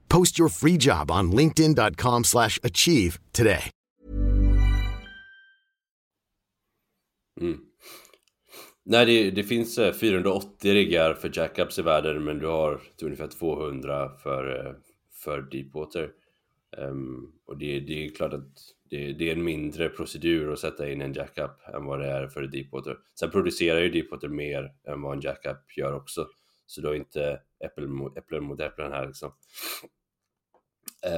Post your free job on linkedin.com slash achieve today. Mm. Nej, det, det finns eh, 480 riggar för jackups i världen men du har ungefär 200 för, eh, för deepwater. Um, ehm, och det, det är klart att det, det, är en mindre procedur att sätta in en jackup än vad det är för deepwater. Sen producerar ju deepwater mer än vad en jackup gör också. Så då är inte äpplen mot äpplen här liksom.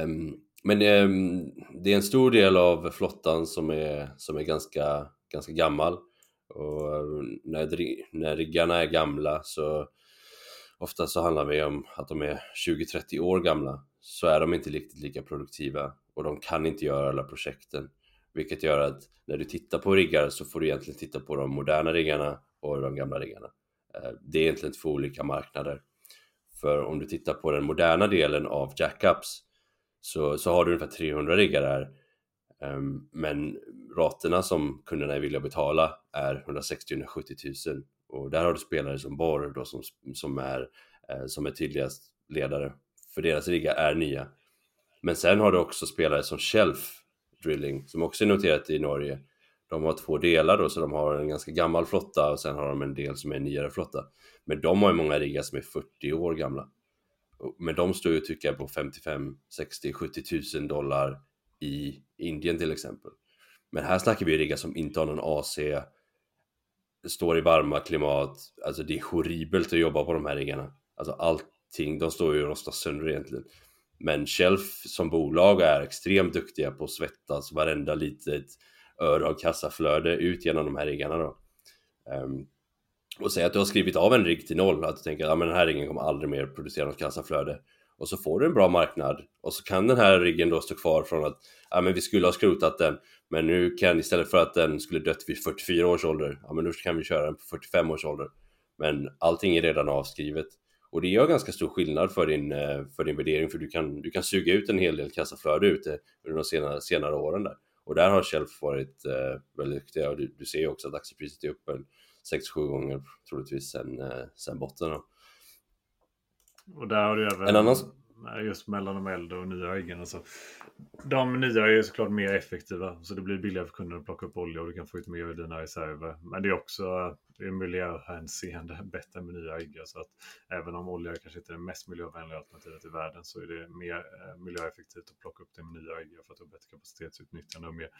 Um, men um, det är en stor del av flottan som är, som är ganska, ganska gammal. Och ehm, när, när riggarna är gamla så ofta så handlar det om att de är 20-30 år gamla så är de inte riktigt lika produktiva och de kan inte göra alla projekten. Vilket gör att när du tittar på riggar så får du egentligen titta på de moderna riggarna och de gamla riggarna. Det är egentligen två olika marknader. För om du tittar på den moderna delen av jackups så, så har du ungefär 300 riggar där. Um, ehm, men raterna som kunderna är villiga att betala är 160-170 000 och där har du spelare som Borr då som, som, är, eh, som är tydligast ledare för deras riggar är nya. Men sen har du också spelare som Shelf Drilling som också är noterat i Norge. De har två delar då, så de har en ganska gammal flotta och sen har de en del som är en nyare flotta. Men de har ju många riggar som är 40 år gamla. Men de står ju tycker jag på 55, 60, 70 000 dollar i Indien till exempel. Men här snackar vi riggar som inte har någon AC, står i varma klimat, alltså det är horribelt att jobba på de här riggarna. Alltså allting, de står ju och rostar sönder egentligen. Men Shelf som bolag är extremt duktiga på att svettas varenda litet öre av kassaflöde ut genom de här riggarna då. Um, och säg att du har skrivit av en rigg till noll, att du tänker att ah, den här riggen kommer aldrig mer producera något kassaflöde. Och så får du en bra marknad och så kan den här riggen då stå kvar från att ja, men vi skulle ha skrotat den men nu kan istället för att den skulle dött vid 44 års ålder, ja men nu kan vi köra den på 45 års ålder. Men allting är redan avskrivet. Och det gör ganska stor skillnad för din, eh, för din värdering för du kan, du kan suga ut en hel del kassaflöde ute under de senare, senare åren där. Och där har Shelf varit eh, väldigt duktiga och du, du ser ju också att aktiepriset är uppe 6-7 gånger troligtvis sen, eh, sen botten. Då. Och där har du även en annan... just mellan de äldre och nya äggen. Alltså, de nya är såklart mer effektiva så det blir billigare för kunden att plocka upp olja och du kan få ut mer av dina reserver. Men det är också i miljöhänseende [laughs] bättre med nya ägg. Så att även om olja kanske inte är det mest miljövänliga alternativet i världen så är det mer eh, miljöeffektivt att plocka upp det med nya ägg för att ha bättre kapacitetsutnyttjande och mer.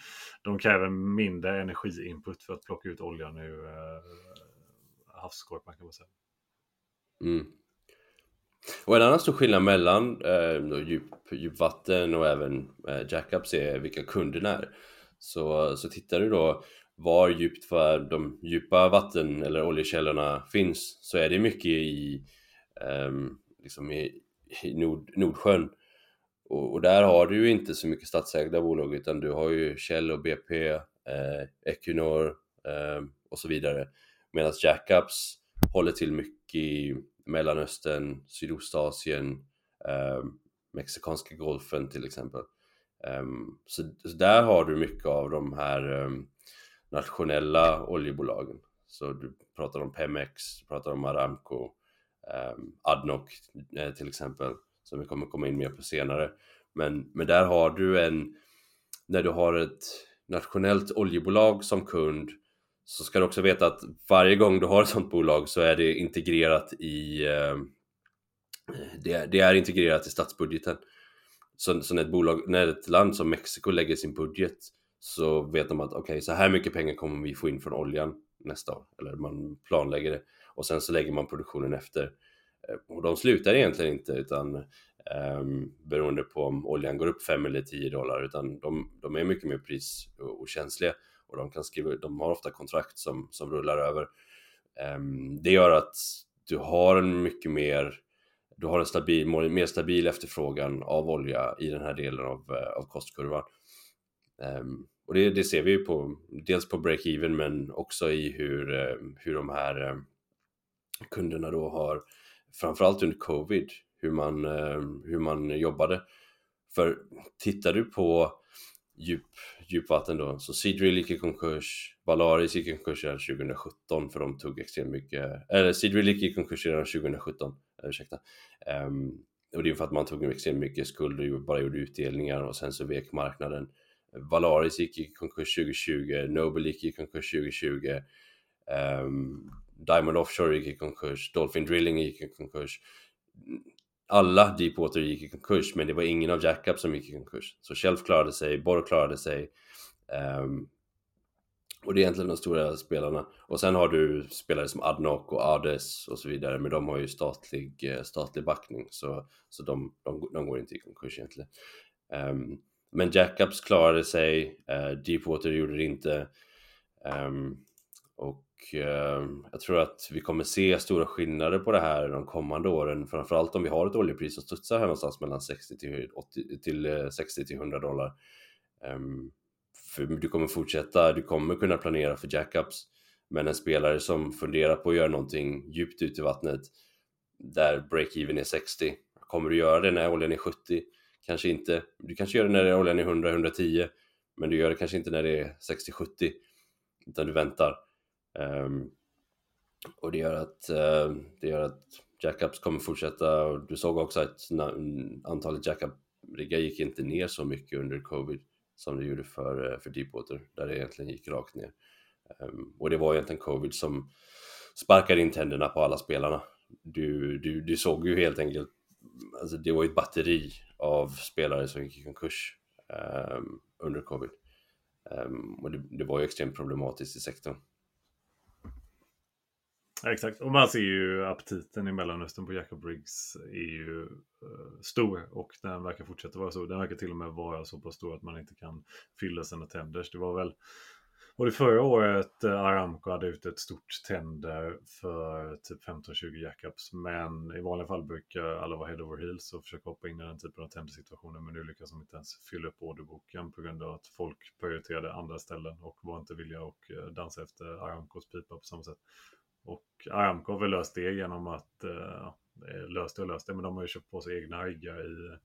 De kräver mindre energiinput för att plocka ut oljan ur eh, havsskorpan kan man säga. Mm. Och en annan stor skillnad mellan eh, djup, djupvatten och även eh, jackups är vilka kunderna är. Så, så tittar du då var djupt för de djupa vatten eller oljekällorna finns så är det mycket i, um, liksom i, i Nord, Nordsjön. Och, och, där har du ju inte så mycket statsägda bolag utan du har ju Shell och BP, eh, Equinor eh, och så vidare. Medan jackups håller till mycket i Mellanöstern, Sydostasien, eh, Mexikanska golfen till exempel. Um, så, så, där har du mycket av de här, um, nationella oljebolagen. Så du pratar om Pemex, du pratar om Aramco, eh, Adnoc eh, till exempel, som vi kommer komma in mer på senare. Men, men där har du en, när du har ett nationellt oljebolag som kund så ska du också veta att varje gång du har ett sådant bolag så är det integrerat i eh, det, det, är integrerat i statsbudgeten. Så, så när, ett bolag, när ett land som Mexiko lägger sin budget så vet de att okej, okay, så här mycket pengar kommer vi få in från oljan nästa år. Eller man planlägger det. Och sen så lägger man produktionen efter. Eh, och de slutar egentligen inte utan um, beroende på om oljan går upp 5 eller 10 dollar utan de, de är mycket mer pris och känsliga och de kan skriva, de har ofta kontrakt som, som rullar över. Um, det gör att du har en mycket mer du har en stabil, mer stabil efterfrågan av olja i den här delen av, eh, av kostkurvan. Um, och det, det, ser vi ju på, dels på break-even men också i hur, eh, hur de här eh, kunderna då har, framförallt under covid, hur man, eh, hur man jobbade. För tittar du på djup, djupvatten då, så Seadrill gick i konkurs, Valaris gick i konkurs redan 2017 för de tog extremt mycket, eller Seadrill gick i konkurs redan 2017 ursäkta. Um, och det är för att man tog extremt mycket skuld och bara gjorde utdelningar och sen så vek marknaden. Valaris gick i konkurs 2020, Noble gick i konkurs 2020, um, ehm, Diamond Offshore gick i konkurs, Dolphin Drilling gick i konkurs. Alla Deepwater gick i konkurs, men det var ingen av Jackup som gick i konkurs. Så Shelf klarade sig, Borr klarade sig, um, och det är egentligen de stora spelarna. Och sen har du spelare som Adnoc och Ades och så vidare, men de har ju statlig, eh, statlig backning, så, så de, de, de går inte i konkurs egentligen. Um, men Jackups klarade sig, uh, Deepwater gjorde det inte. Um, och uh, jag tror att vi kommer se stora skillnader på det här de kommande åren, framförallt om vi har ett oljepris som studsar här någonstans mellan 60 till, 80, till eh, 60 till 100 dollar. Um, för du kommer fortsätta, du kommer kunna planera för jackups. Men en spelare som funderar på att göra någonting djupt ut i vattnet där break-even är 60, kommer du göra det när oljan är 70? Kanske inte. Du kanske gör det när oljan är 100-110, men du gör det kanske inte när det är 60-70, utan du väntar. Um, och det gör att, uh, det gör att jackups kommer fortsätta och du såg också att antalet jackup-riggar gick inte ner så mycket under covid som det gjorde för, eh, för Deepwater, där det egentligen gick rakt ner. Um, och det var egentligen covid som sparkade in tänderna på alla spelarna. Du, du, du såg ju helt enkelt, alltså det var ju ett batteri av spelare som gick i konkurs um, under covid. Um, och det, det, var ju extremt problematiskt i sektorn. Ja, exakt, och man ser ju aptiten i Mellanöstern på Jacob Briggs är ju uh, stor och den verkar fortsätta vara så. Den verkar till och med vara så pass stor att man inte kan fylla sina tenders. Det var väl och det förra året eh, Aramco hade ut ett stort tender för typ 15-20 jackups. Men i vanliga fall brukar alla vara head over heels och försöka hoppa in i den typen av tendersituationer. Men nu lyckas de inte ens fylla upp orderboken på grund av att folk prioriterade andra ställen och var inte villiga att eh, dansa efter Aramcos pipa på samma sätt. Och Aramco har väl löst det genom att, uh, löst det och löst det, men de har ju köpt på sig egna riggar i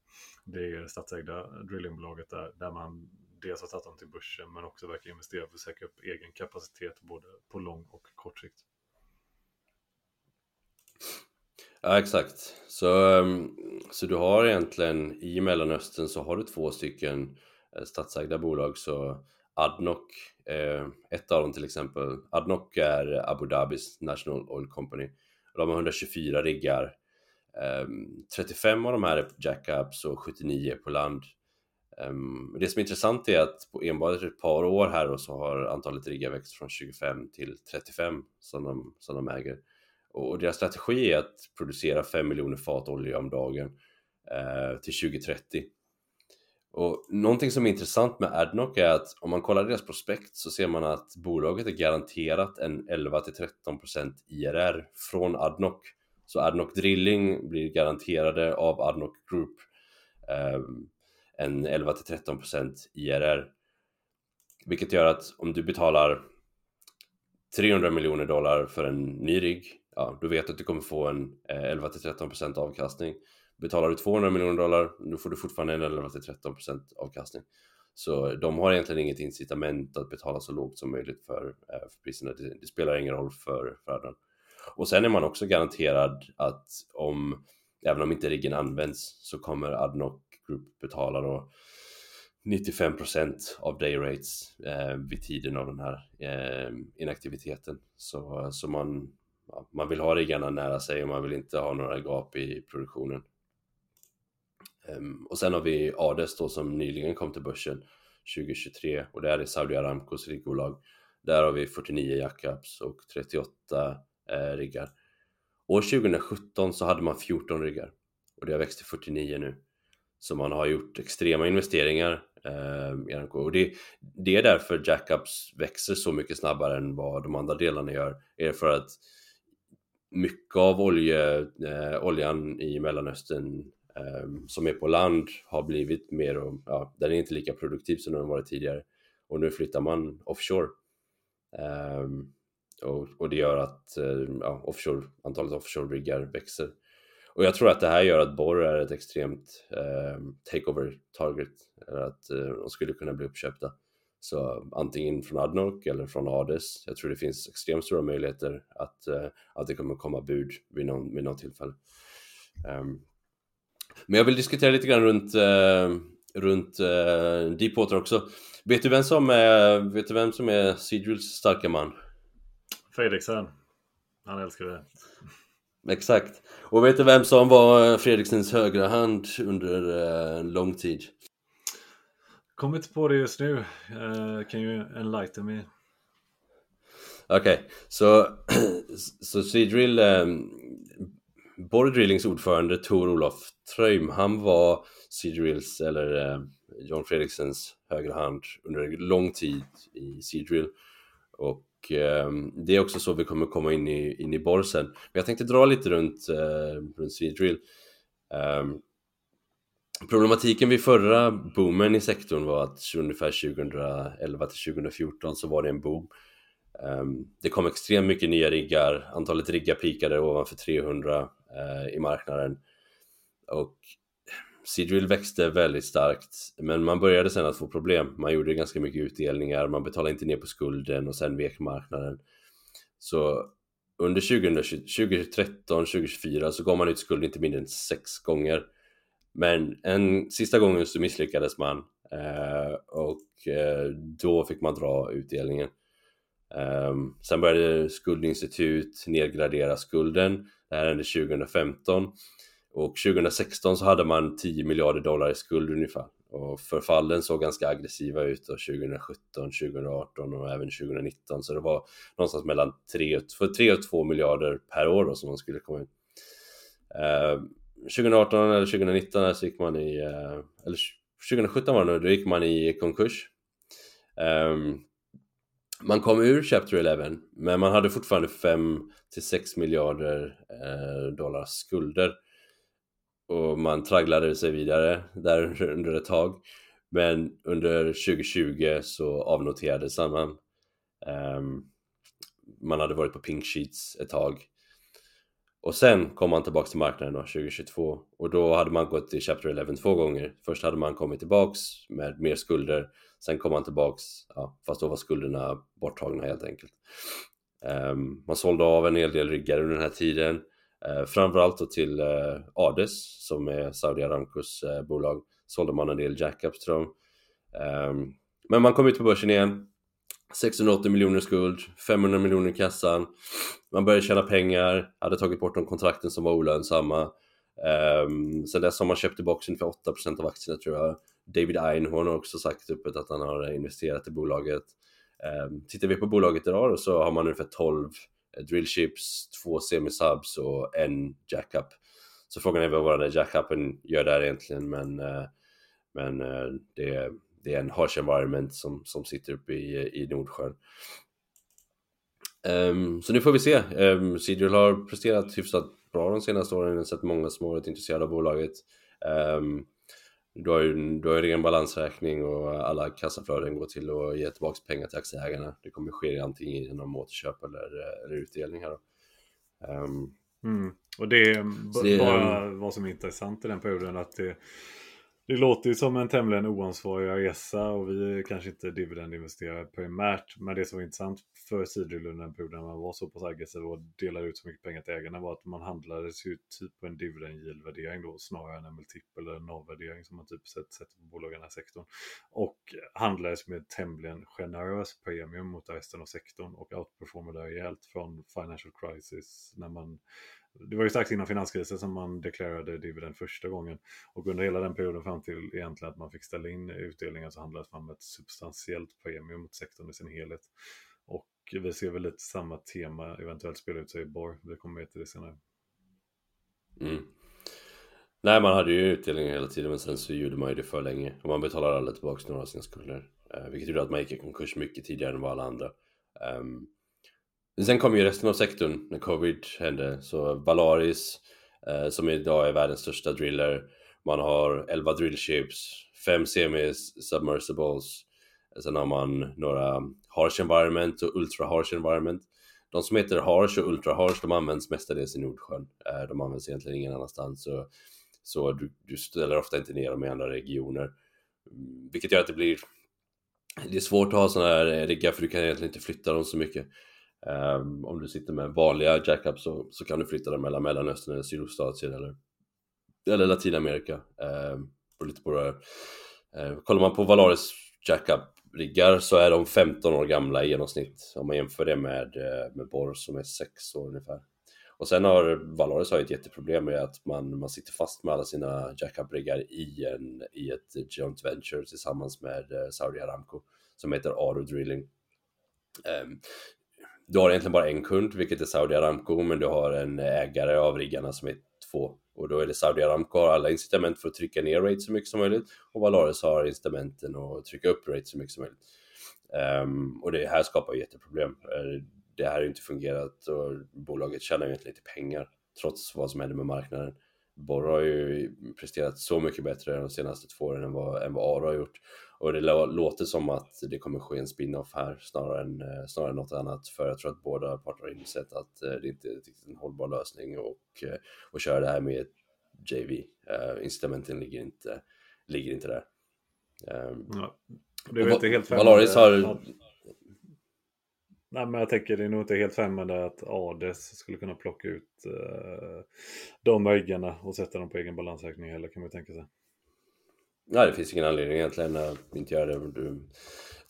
det statsägda drillingbolaget där, där man dels har tagit dem till börsen men också verkar investera för att säkra upp egen kapacitet både på lång och kort sikt. Ja exakt. Så, ehm, så du har egentligen i Mellanöstern så har du två stycken eh, statsägda bolag. Så Adnoc, eh, ett av dem till exempel, Adnoc är Abu Dhabis National Oil Company. De har 124 riggar. Ehm, 35 av de här är på jackups och 79 på land. Ehm, det som är intressant är att på enbart ett par år här och så har antalet riggar växt från 25 till 35 som de, som de äger. Och deras strategi är att producera 5 miljoner fat olja om dagen eh, till 2030. Och någonting som är intressant med Adnoc är att om man kollar deras prospekt så ser man att bolaget är garanterat en 11-13% IRR från Adnoc. Så Adnoc Drilling blir garanterade av Adnoc Group eh, en 11-13% IRR. Vilket gör att om du betalar 300 miljoner dollar för en ny rigg, ja, då vet du att du kommer få en eh, 11-13% avkastning. Betalar du 200 miljoner dollar, då får du fortfarande en 11-13% avkastning. Så de har egentligen inget incitament att betala så lågt som möjligt för, eh, för priserna. Det, det, spelar ingen roll för, för Och sen är man också garanterad att om, även om inte riggen används, så kommer Adnoc Group betalar då 95% av dayrates eh, vid tiden av den här eh, inaktiviteten. Så, så man, ja, man vill ha riggarna nära sig och man vill inte ha några gap i produktionen. Um, och sen har vi Ades då som nyligen kom till börsen 2023 och det är Saudi Aramcos riggbolag. Där har vi 49 jackups och 38 eh, riggar. År 2017 så hade man 14 riggar och det har växt till 49 nu. Så man har gjort extrema investeringar eh, i Aramco och det, det är därför jackups växer så mycket snabbare än vad de andra delarna gör. Är för att mycket av olje, eh, oljan i Mellanöstern eh, som är på land har blivit mer och ja, den är inte lika produktiv som den varit tidigare och nu flyttar man offshore. Eh, och, och, det gör att eh, ja, offshore, antalet offshore-riggar växer. Och jag tror att det här gör att Borr är ett extremt eh, takeover target, eller att eh, de skulle kunna bli uppköpta. Så antingen från Adnok eller från Ades. Jag tror det finns extremt stora möjligheter att, eh, att det kommer komma bud vid någon, vid någon tillfälle. Um, men jag vill diskutera lite grann runt, eh, runt eh, Deepwater också. Vet du vem som är, vet du vem som är Seadrills starka man? Fredriksen. Han älskar det. Exakt. Och vet du vem som var Fredriksens högra hand under uh, en lång tid? Kommer inte på det just nu. Uh, kan ju enlighten me. Okej, okay. så, [clears throat] så Seadrill um, Borr Drillings ordförande Tor Olof Tröim, han var Seadrills, eller eh, John Fredriksens högra hand under lång tid i Seadrill. Och eh, Ehm, det är också så vi kommer komma in i, in i Borr sen. Men jag tänkte dra lite runt, eh, runt Swedrill. Ehm, problematiken vid förra boomen i sektorn var att ungefär 2011 till 2014 så var det en boom. Ehm, det kom extremt mycket nya riggar, antalet riggar pikade ovanför 300 eh, i marknaden. Och Seadrill växte väldigt starkt, men man började sen att få problem. Man gjorde ganska mycket utdelningar, man betalade inte ner på skulden och sen vek marknaden. Så under 2013, 2024 så gav man ut skuld inte mindre än sex gånger. Men en sista gången så misslyckades man eh, och eh, då fick man dra utdelningen. Eh, sen började skuldinstitut nedgradera skulden det här hände 2015 och 2016 så hade man 10 miljarder dollar i skuld ungefär och förfallen såg ganska aggressiva ut då 2017, 2018 och även 2019 så det var någonstans mellan 3 för 3 och 2 miljarder per år då som man skulle komma in. Eh, 2018 eller 2019 så gick man i, eh, eller 2017 var det nu, då gick man i konkurs. Eh, man kom ur Chapter 11 men man hade fortfarande 5 till 6 miljarder eh, dollar skulder och man tragglade sig vidare där under ett tag. Men under 2020 så avnoterades man um, ehm, man hade varit på pink sheets ett tag. Och sen kom man tillbaks till marknaden då, 2022 och då hade man gått i Chapter 11 två gånger. Först hade man kommit tillbaks med mer skulder, sen kom man tillbaks, ja, fast då var skulderna borttagna helt enkelt. Um, man sålde av en hel del riggar under den här tiden, Eh, framförallt då till eh, Ades som är Saudi Aramcos eh, bolag, sålde man en del jackups till dem. Ehm, men man kom ut på börsen igen, 680 miljoner skuld, 500 miljoner i kassan. Man började tjäna pengar, hade tagit bort de kontrakten som var olönsamma. Um, sen dess har man köpt tillbaka ungefär 8% av aktierna tror jag. David Einhorn har också sagt öppet att han har investerat i bolaget. Um, tittar vi på bolaget idag så har man ungefär 12 Eh, drillships, två semisubs och en jackup. Så frågan är vad den där jackupen gör där egentligen men, eh, men eh, det det är en harsh environment som, som sitter uppe i, i Nordsjön. Um, så nu får vi se. Um, har presterat hyfsat bra de senaste åren. Jag har sett många som har varit intresserade av bolaget. Um, du har ju du har ren balansräkning och alla kassaflöden går till att ge tillbaka pengar till aktieägarna. Det kommer ske antingen genom återköp eller, eller utdelning här. Um, mm. Och det är det, bara vad som är intressant i den perioden att det det låter ju som en tämligen oansvarig resa och vi är kanske inte dividendinvesterare primärt. Men det som var intressant för Seadrill under den perioden man var så pass aggressiv och delade ut så mycket pengar till ägarna var att man handlades ju typ på en dividend yield värdering då snarare än en multipel eller en avvärdering som man typ sett, sett på bolagen i den här sektorn. Och handlades med tämligen generös premium mot resten av sektorn och outperformade rejält från financial crisis när man det var ju strax innan finanskrisen som man deklarerade dividend första gången. Och under hela den perioden fram till egentligen att man fick ställa in utdelningen så handlades man med ett substantiellt premium mot sektorn i sin helhet. Och vi ser väl lite samma tema eventuellt spela ut sig i Borr. Vi kommer mer till det senare. Mm. Nej, man hade ju utdelningar hela tiden men sen så gjorde man ju det för länge. Och man betalade aldrig tillbaka några av sina skulder. Eh, vilket gjorde att man gick i konkurs mycket tidigare än vad alla andra. Um, Sen kom ju resten av sektorn när covid hände. Så Valaris, eh, som idag är världens största driller. Man har 11 drillships, 5 semi-submersibles. Sen har man några harsh environment och ultra harsh environment. De som heter harsh och ultra harsh, de används mestadels i Nordsjön. Eh, de används egentligen ingen annanstans. Så, så du, du ställer ofta inte ner dem i andra regioner. Mm, vilket gör att det blir det är svårt att ha sådana här riggar för du kan egentligen inte flytta dem så mycket. Um, om du sitter med vanliga jackups så, så kan du flytta dem mellan Mellanöstern eller Sydostasien eller, eller Latinamerika. Um, lite på det. Uh, kollar man på Valaris jackup-riggar så är de 15 år gamla i genomsnitt om man jämför det med, eh, med Borr som är 6 år ungefär. Och sen har Valaris har ett jätteproblem med att man, man sitter fast med alla sina jackup-riggar i, i ett joint venture tillsammans med eh, Saudi Aramco som heter Aro Drilling. Um, du har egentligen bara en kund, vilket är Saudi Aramco, men du har en ägare av riggarna som är två. Och då är det Saudi Aramco har alla incitament för att trycka ner rate så mycket som möjligt och Valaris har incitamenten att trycka upp rate så mycket som möjligt. Um, och det här skapar jätteproblem. Eh, det här har ju inte fungerat och bolaget tjänar ju egentligen lite pengar trots vad som händer med marknaden. Borra har ju presterat så mycket bättre de senaste två åren än vad, än vad Aro har gjort. Och det låter som att det kommer ske en spin-off här snarare än, eh, snarare än något annat. För jag tror att båda parter har insett att eh, det inte är en hållbar lösning och, och eh, köra det här med JV. Uh, incitamenten ligger inte, ligger inte där. Um, ja, det är inte helt främmande. Har... Nej, men jag tänker det är nog inte helt främmande att Ades skulle kunna plocka ut uh, de äggarna och sätta dem på egen balansräkning heller kan man tänka sig. Nej, det finns ingen anledning egentligen att inte göra det. Du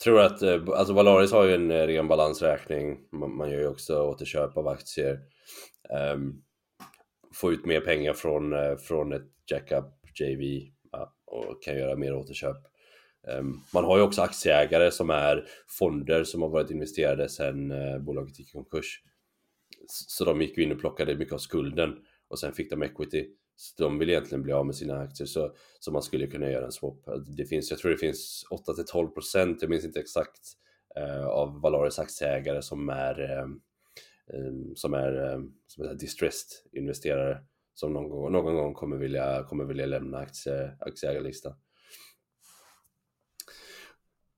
tror att, eh, alltså Valaris har ju en eh, ren balansräkning, man, gör ju också återköp av aktier. Um, få ut mer pengar från, eh, från ett jackup JV ja, och kan göra mer återköp. Um, man har ju också aktieägare som är fonder som har varit investerade sedan uh, bolaget gick i konkurs. Så de gick ju in och plockade mycket av skulden och sen fick de equity. Så de vill egentligen bli av med sina aktier så, så man skulle kunna göra en swap. Det finns, jag tror det finns 8-12%, jag minns inte exakt, eh, av Valaris aktieägare som är, eh, eh som är eh, som är distressed investerare som någon gång, någon gång kommer, vilja, kommer vilja lämna aktie, aktieägarlistan.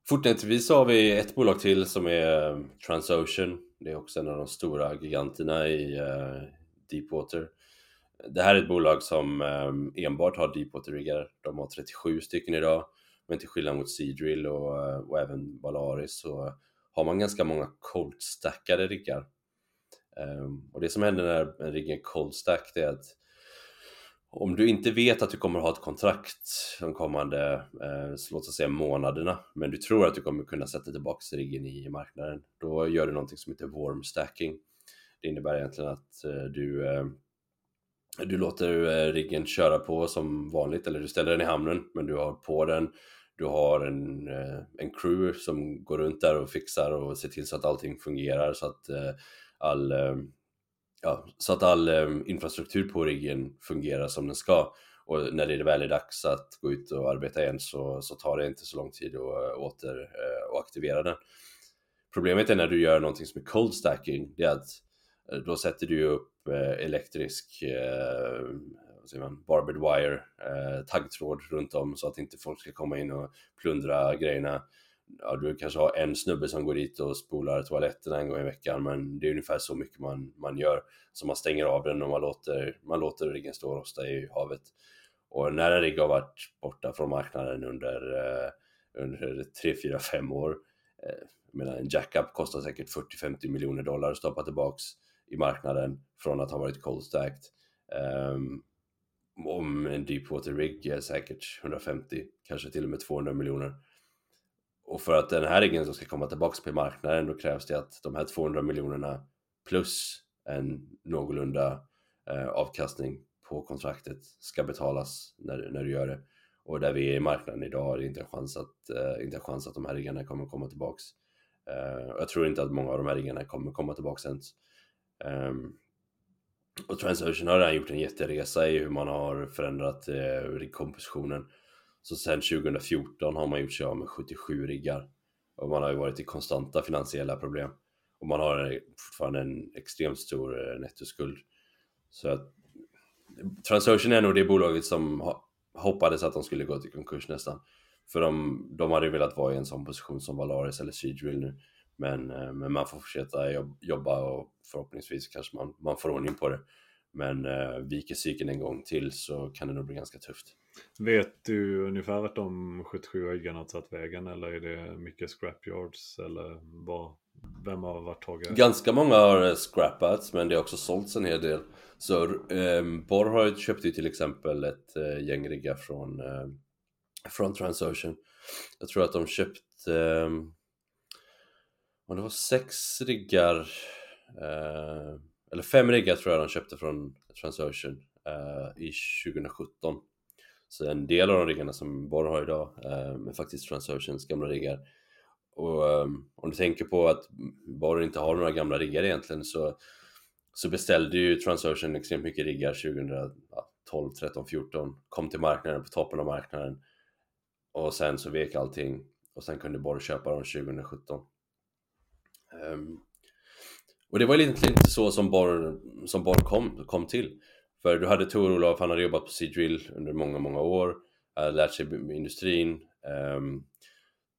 Fortsättningsvis har vi ett bolag till som är eh, Transocean. Det är också en av de stora giganterna i eh, Deepwater. Det här är ett bolag som ehm, enbart har deepwater-riggar. De har 37 stycken idag. Men till skillnad mot Seadrill och, eh, och även Valaris så har man ganska många cold-stackade riggar. Ehm, och det som händer när en rigg är cold stack är att om du inte vet att du kommer ha ett kontrakt de kommande, eh, låt oss säga månaderna, men du tror att du kommer kunna sätta tillbaka riggen i marknaden, då gör du någonting som heter warm stacking. Det innebär egentligen att eh, du eh, du låter eh, riggen köra på som vanligt, eller du ställer den i hamnen, men du har på den, du har en, eh, en crew som går runt där och fixar och ser till så att allting fungerar så att eh, all, ja, så att all infrastruktur på riggen fungerar som den ska. Och när det väl är dags att gå ut och arbeta igen så, så tar det inte så lång tid att åter och aktivera den. Problemet är när du gör någonting som är cold stacking, det är att då sätter du upp Typ, eh, elektrisk eh, vad säger man, barbed wire eh, taggtråd runt om så att inte folk ska komma in och plundra grejerna. Ja, du kanske har en snubbe som går dit och spolar toaletterna en gång i veckan men det är ungefär så mycket man, man gör. Så man stänger av den och man låter, man låter riggen stå och rosta i havet. Och när en rigg har varit borta från marknaden under, eh, under 3, 4, 5 år, eh, jag menar en jackup kostar säkert 40-50 miljoner dollar att stoppa tillbaks i marknaden från att ha varit cold stacked. Um, om en deepwater rig är säkert 150, kanske till och med 200 miljoner. Och för att den här riggen ska komma tillbaks på marknaden då krävs det att de här 200 miljonerna plus en någorlunda eh, avkastning på kontraktet ska betalas när, när du gör det. Och där vi är i marknaden idag är det inte en chans att, eh, inte en chans att de här riggarna kommer komma tillbaks. Eh, jag tror inte att många av de här riggarna kommer komma tillbaks ens. Um, och Transocean har redan gjort en jätteresa i hur man har förändrat eh, riggkompositionen. Så sen 2014 har man gjort sig av med 77 riggar. Och man har ju varit i konstanta finansiella problem. Och man har fortfarande en extremt stor eh, nettoskuld. Så att Transocean är nog det bolaget som hoppades att de skulle gå till konkurs nästan. För de, de hade velat vara i en sån position som Valaris eller Seadrill nu. Men, eh, men man får fortsätta jobba och förhoppningsvis kanske man, man får ordning på det. Men eh, viker cykeln en gång till så kan det nog bli ganska tufft. Vet du ungefär vart de 77 äggarna har tagit vägen eller är det mycket scrapyards eller vad, vem har varit tagit? Ganska många har eh, scrappats men det har också sålts en hel del. Så eh, Borr har köpt ju till exempel ett eh, gäng riggar från, eh, från Transocean. Jag tror att de köpt och det var sex riggar eh, eller fem riggar tror jag de köpte från Transocean eh, i 2017 så en del av de riggarna som Borr har idag eh, är faktiskt Transoceans gamla riggar. Och eh, om du tänker på att Borr inte har några gamla riggar egentligen så, så beställde ju Transocean extremt mycket riggar 2012, 13, 14 kom till marknaden på toppen av marknaden. Och sen så vek allting. Och sen kunde Borr köpa dem 2017 Ehm, och det var egentligen inte så som Borr, som Borr kom, kom till. För du hade Tor-Olof, han hade jobbat på Seadrill under många, många år, hade lärt sig industrin. Ehm, um,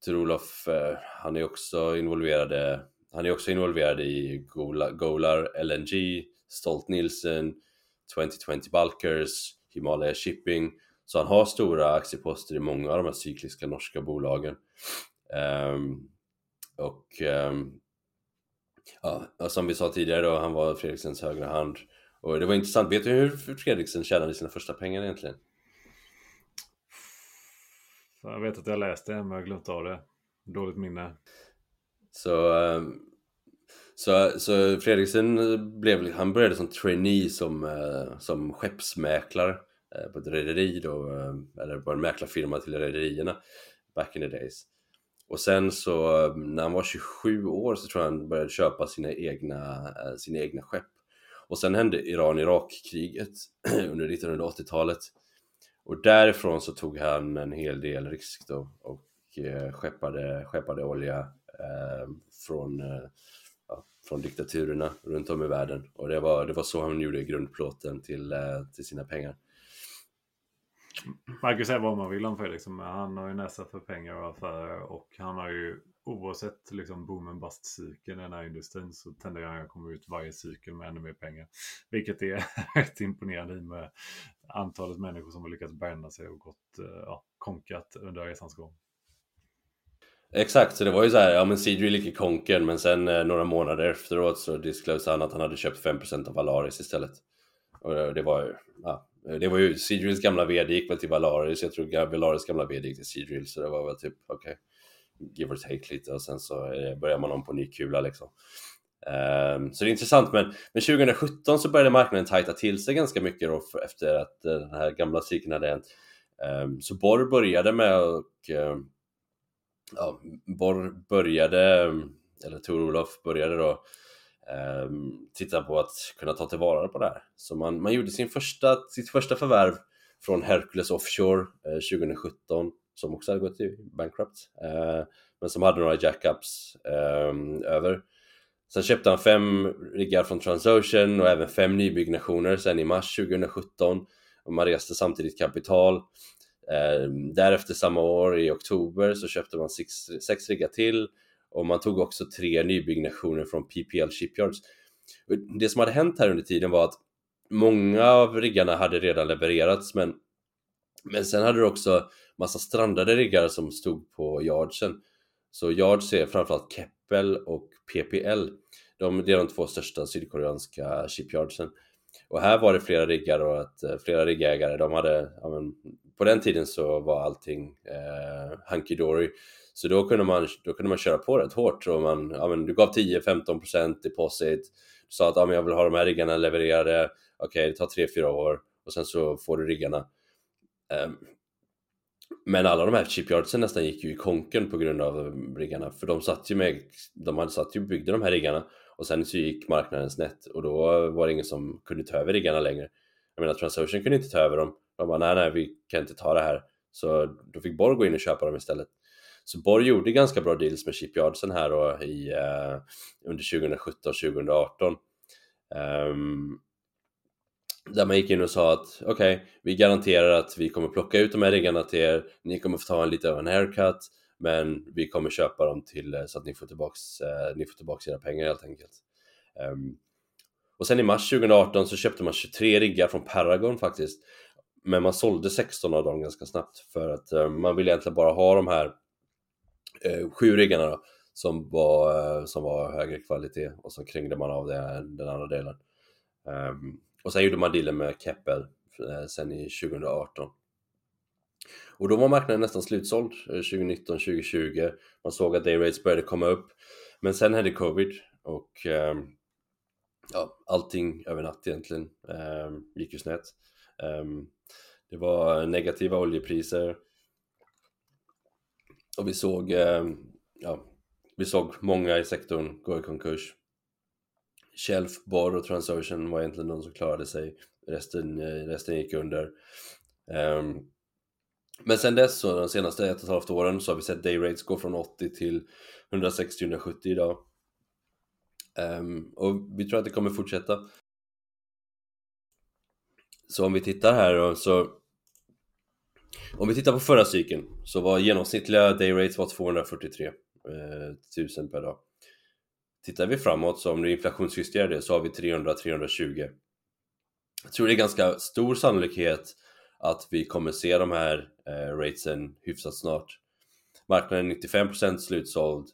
Tor-Olof, uh, eh, han är också involverad han är också involverad i Golar, Golar LNG, Stolt Nielsen, 2020 Bulkers, Himalaya Shipping. Så han har stora aktieposter i många av de här cykliska norska bolagen. Um, och um, Ja, som vi sa tidigare då, han var Fredriksens högra hand. Och det var intressant, vet du hur Fredriksen tjänade sina första pengar egentligen? Jag vet att jag läste det, men jag har glömt av det. Dåligt minne. Så, ehm, så, så Fredriksen blev, han började som trainee som, eh, som skeppsmäklare eh, på ett rederi då, eh, eller på en mäklarfirma till rederierna back in the days. Och sen så när han var 27 år så tror jag han började köpa sina egna, eh, sina egna skepp. Och sen hände Iran-Irak-kriget [clears throat] under 1980-talet. Och därifrån så tog han en hel del risk då och eh, skeppade, skeppade olja eh, från, eh, ja, från diktaturerna runt om i världen. Och det var, det var så han gjorde grundplåten till, eh, till sina pengar. Man kan säga vad man vill om Felix, men han har ju näsa för pengar och affärer och han har ju oavsett liksom boomen bust cykeln i den här industrin så tenderar han att komma ut varje cykel med ännu mer pengar. Vilket är [laughs] rätt imponerande i med antalet människor som har lyckats bränna sig och gått eh, ja, konkat under resans gång. Exakt, så det var ju så här, ja men Seadrill gick i konken men sen eh, några månader efteråt så disclosade han att han hade köpt 5% av Valaris istället. Och eh, det var ju, ja, Eh, det var ju Seadrills gamla vd gick väl till Valaris, jag tror Valaris gamla vd gick till Seadrill så det var väl typ okej, okay, give or take lite och sen så eh, börjar man om på ny kula liksom. Um, så det är intressant men, men 2017 så började marknaden tajta till sig ganska mycket då efter att eh, den här gamla cykeln hade hänt. Um, så Borr började med och um, ja, Borr började, eller Tor-Olof började då eh, titta på att kunna ta tillvara på det här. Så man, man gjorde sin första, sitt första förvärv från Hercules Offshore eh, 2017 som också hade gått i bankrupt eh, men som hade några jackups ehm, över. Sen köpte han fem riggar från Transocean och även fem nybyggnationer sen i mars 2017 och man reste samtidigt kapital. Eh, därefter samma år i oktober så köpte man sex, sex riggar till och man tog också tre nybyggnationer från PPL Shipyards. Det som hade hänt här under tiden var att många av riggarna hade redan levererats men Men sen hade du också massa strandade riggar som stod på yardsen. Så yards är framförallt Keppel och PPL. De, det är de två största sydkoreanska shipyardsen. Och här var det flera riggar och att eh, flera riggägare, de hade, ja, men, på den tiden så var allting eh, hunky dory. Så då kunde, man, då kunde man köra på rätt hårt och man, ja, men, du gav 10-15% deposit. Sa att ja, men jag vill ha de här riggarna levererade, okej okay, det tar 3-4 år och sen så får du riggarna. Um, men alla de här chipyardsen nästan gick ju i konken på grund av riggarna för de satt ju med, de hade satt ju byggde de här riggarna och sen så gick marknaden snett och då var det ingen som kunde ta över riggarna längre. Jag menar Transocean kunde inte ta över dem. De bara nej, nej, vi kan inte ta det här. Så då fick Borg gå in och köpa dem istället. Så Borg gjorde ganska bra deals med shipyardsen här då i, eh, under 2017-2018. Um, ehm, där man gick in och sa att okej, okay, vi garanterar att vi kommer plocka ut de här riggarna till er, ni kommer få ta en lite av en haircut, men vi kommer köpa dem till eh, så att ni får tillbaks, eh, ni får tillbaks era pengar helt enkelt. Um, och sen i mars 2018 så köpte man 23 riggar från Paragon faktiskt. Men man sålde 16 av dem ganska snabbt för att eh, man ville egentligen bara ha de här eh, sjuriggarna då, som var, eh, som var högre kvalitet och så krängde man av det, den andra delen. Um, och sen gjorde man dealen med Keppel eh, sen i 2018. Och då var marknaden nästan slutsåld eh, 2019-2020. Man såg att dayrates började komma upp. Men sen hände covid och um, ja, allting över natt egentligen um, gick ju snett. Det var negativa oljepriser och vi såg, eh, ja, vi såg många i sektorn gå i konkurs. Shelf, Borr och Transocean var egentligen de som klarade sig. Resten, eh, resten gick under. Um, men sen dess, så de senaste ett och ett halvt åren, så har vi sett dayrates gå från 80 till 160-170 idag. Um, och vi tror att det kommer fortsätta. Så om vi tittar här då, så om vi tittar på förra cykeln så var genomsnittliga dayrates var 243 eh, 1000 per dag. Tittar vi framåt, så om du inflationsjusterar det, så har vi 300-320. Jag tror det är ganska stor sannolikhet att vi kommer se de här eh, ratesen hyfsat snart. Marknaden är 95% slutsåld.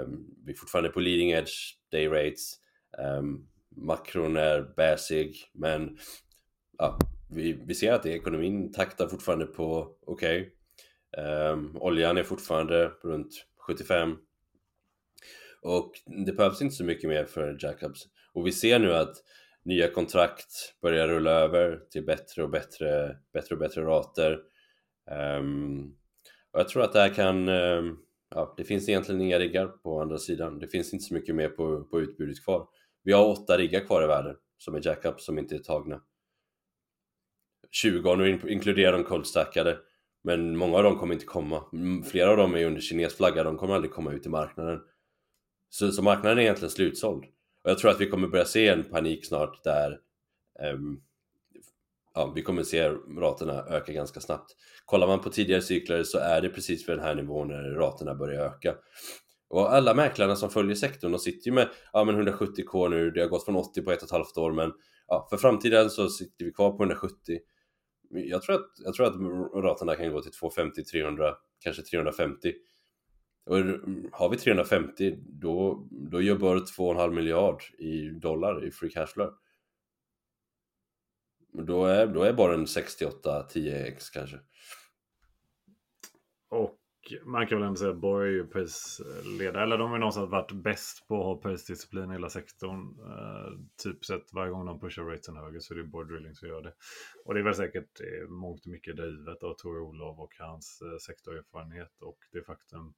Um, vi är fortfarande på leading edge day rates. Um, ehm, makron är bäsig, men ja, vi, vi ser att ekonomin taktar fortfarande på okej. Okay. Um, oljan är fortfarande runt 75. Och det behövs inte så mycket mer för jackups. Och vi ser nu att nya kontrakt börjar rulla över till bättre och bättre, bättre och bättre rater. Um, och jag tror att det här kan, um, ja, det finns egentligen inga riggar på andra sidan. Det finns inte så mycket mer på, på utbudet kvar. Vi har åtta riggar kvar i världen som är jackups som inte är tagna. 20 nu inkluderar de coldstackade. Men många av dem kommer inte komma. Flera av dem är under kines flagga, de kommer aldrig komma ut i marknaden. Så, så marknaden är egentligen slutsåld. Och jag tror att vi kommer börja se en panik snart där um, ja, vi kommer se raterna öka ganska snabbt. Kollar man på tidigare cykler så är det precis vid den här nivån när raterna börjar öka. Och alla mäklarna som följer sektorn, de sitter ju med ja, men 170k nu, det har gått från 80 på ett och ett halvt år men ja, för framtiden så sitter vi kvar på 170. Jag tror att, jag tror att raterna kan gå till 250, 300, kanske 350. Och har vi 350 då, då gör Burr 2,5 miljard i dollar i free cash flow. Då är, då är bara en 68-10x kanske. Och man kan väl ändå säga att Borg är ju prisledare, eller de har någonstans varit bäst på att ha prisdisciplin i hela sektorn. Uh, typ sett varje gång de pushar ratesen höger så är det Borg Drilling som gör det. Och det är väl säkert eh, mångt och mycket drivet av Tor Olof och hans uh, sektorerfarenhet och det faktum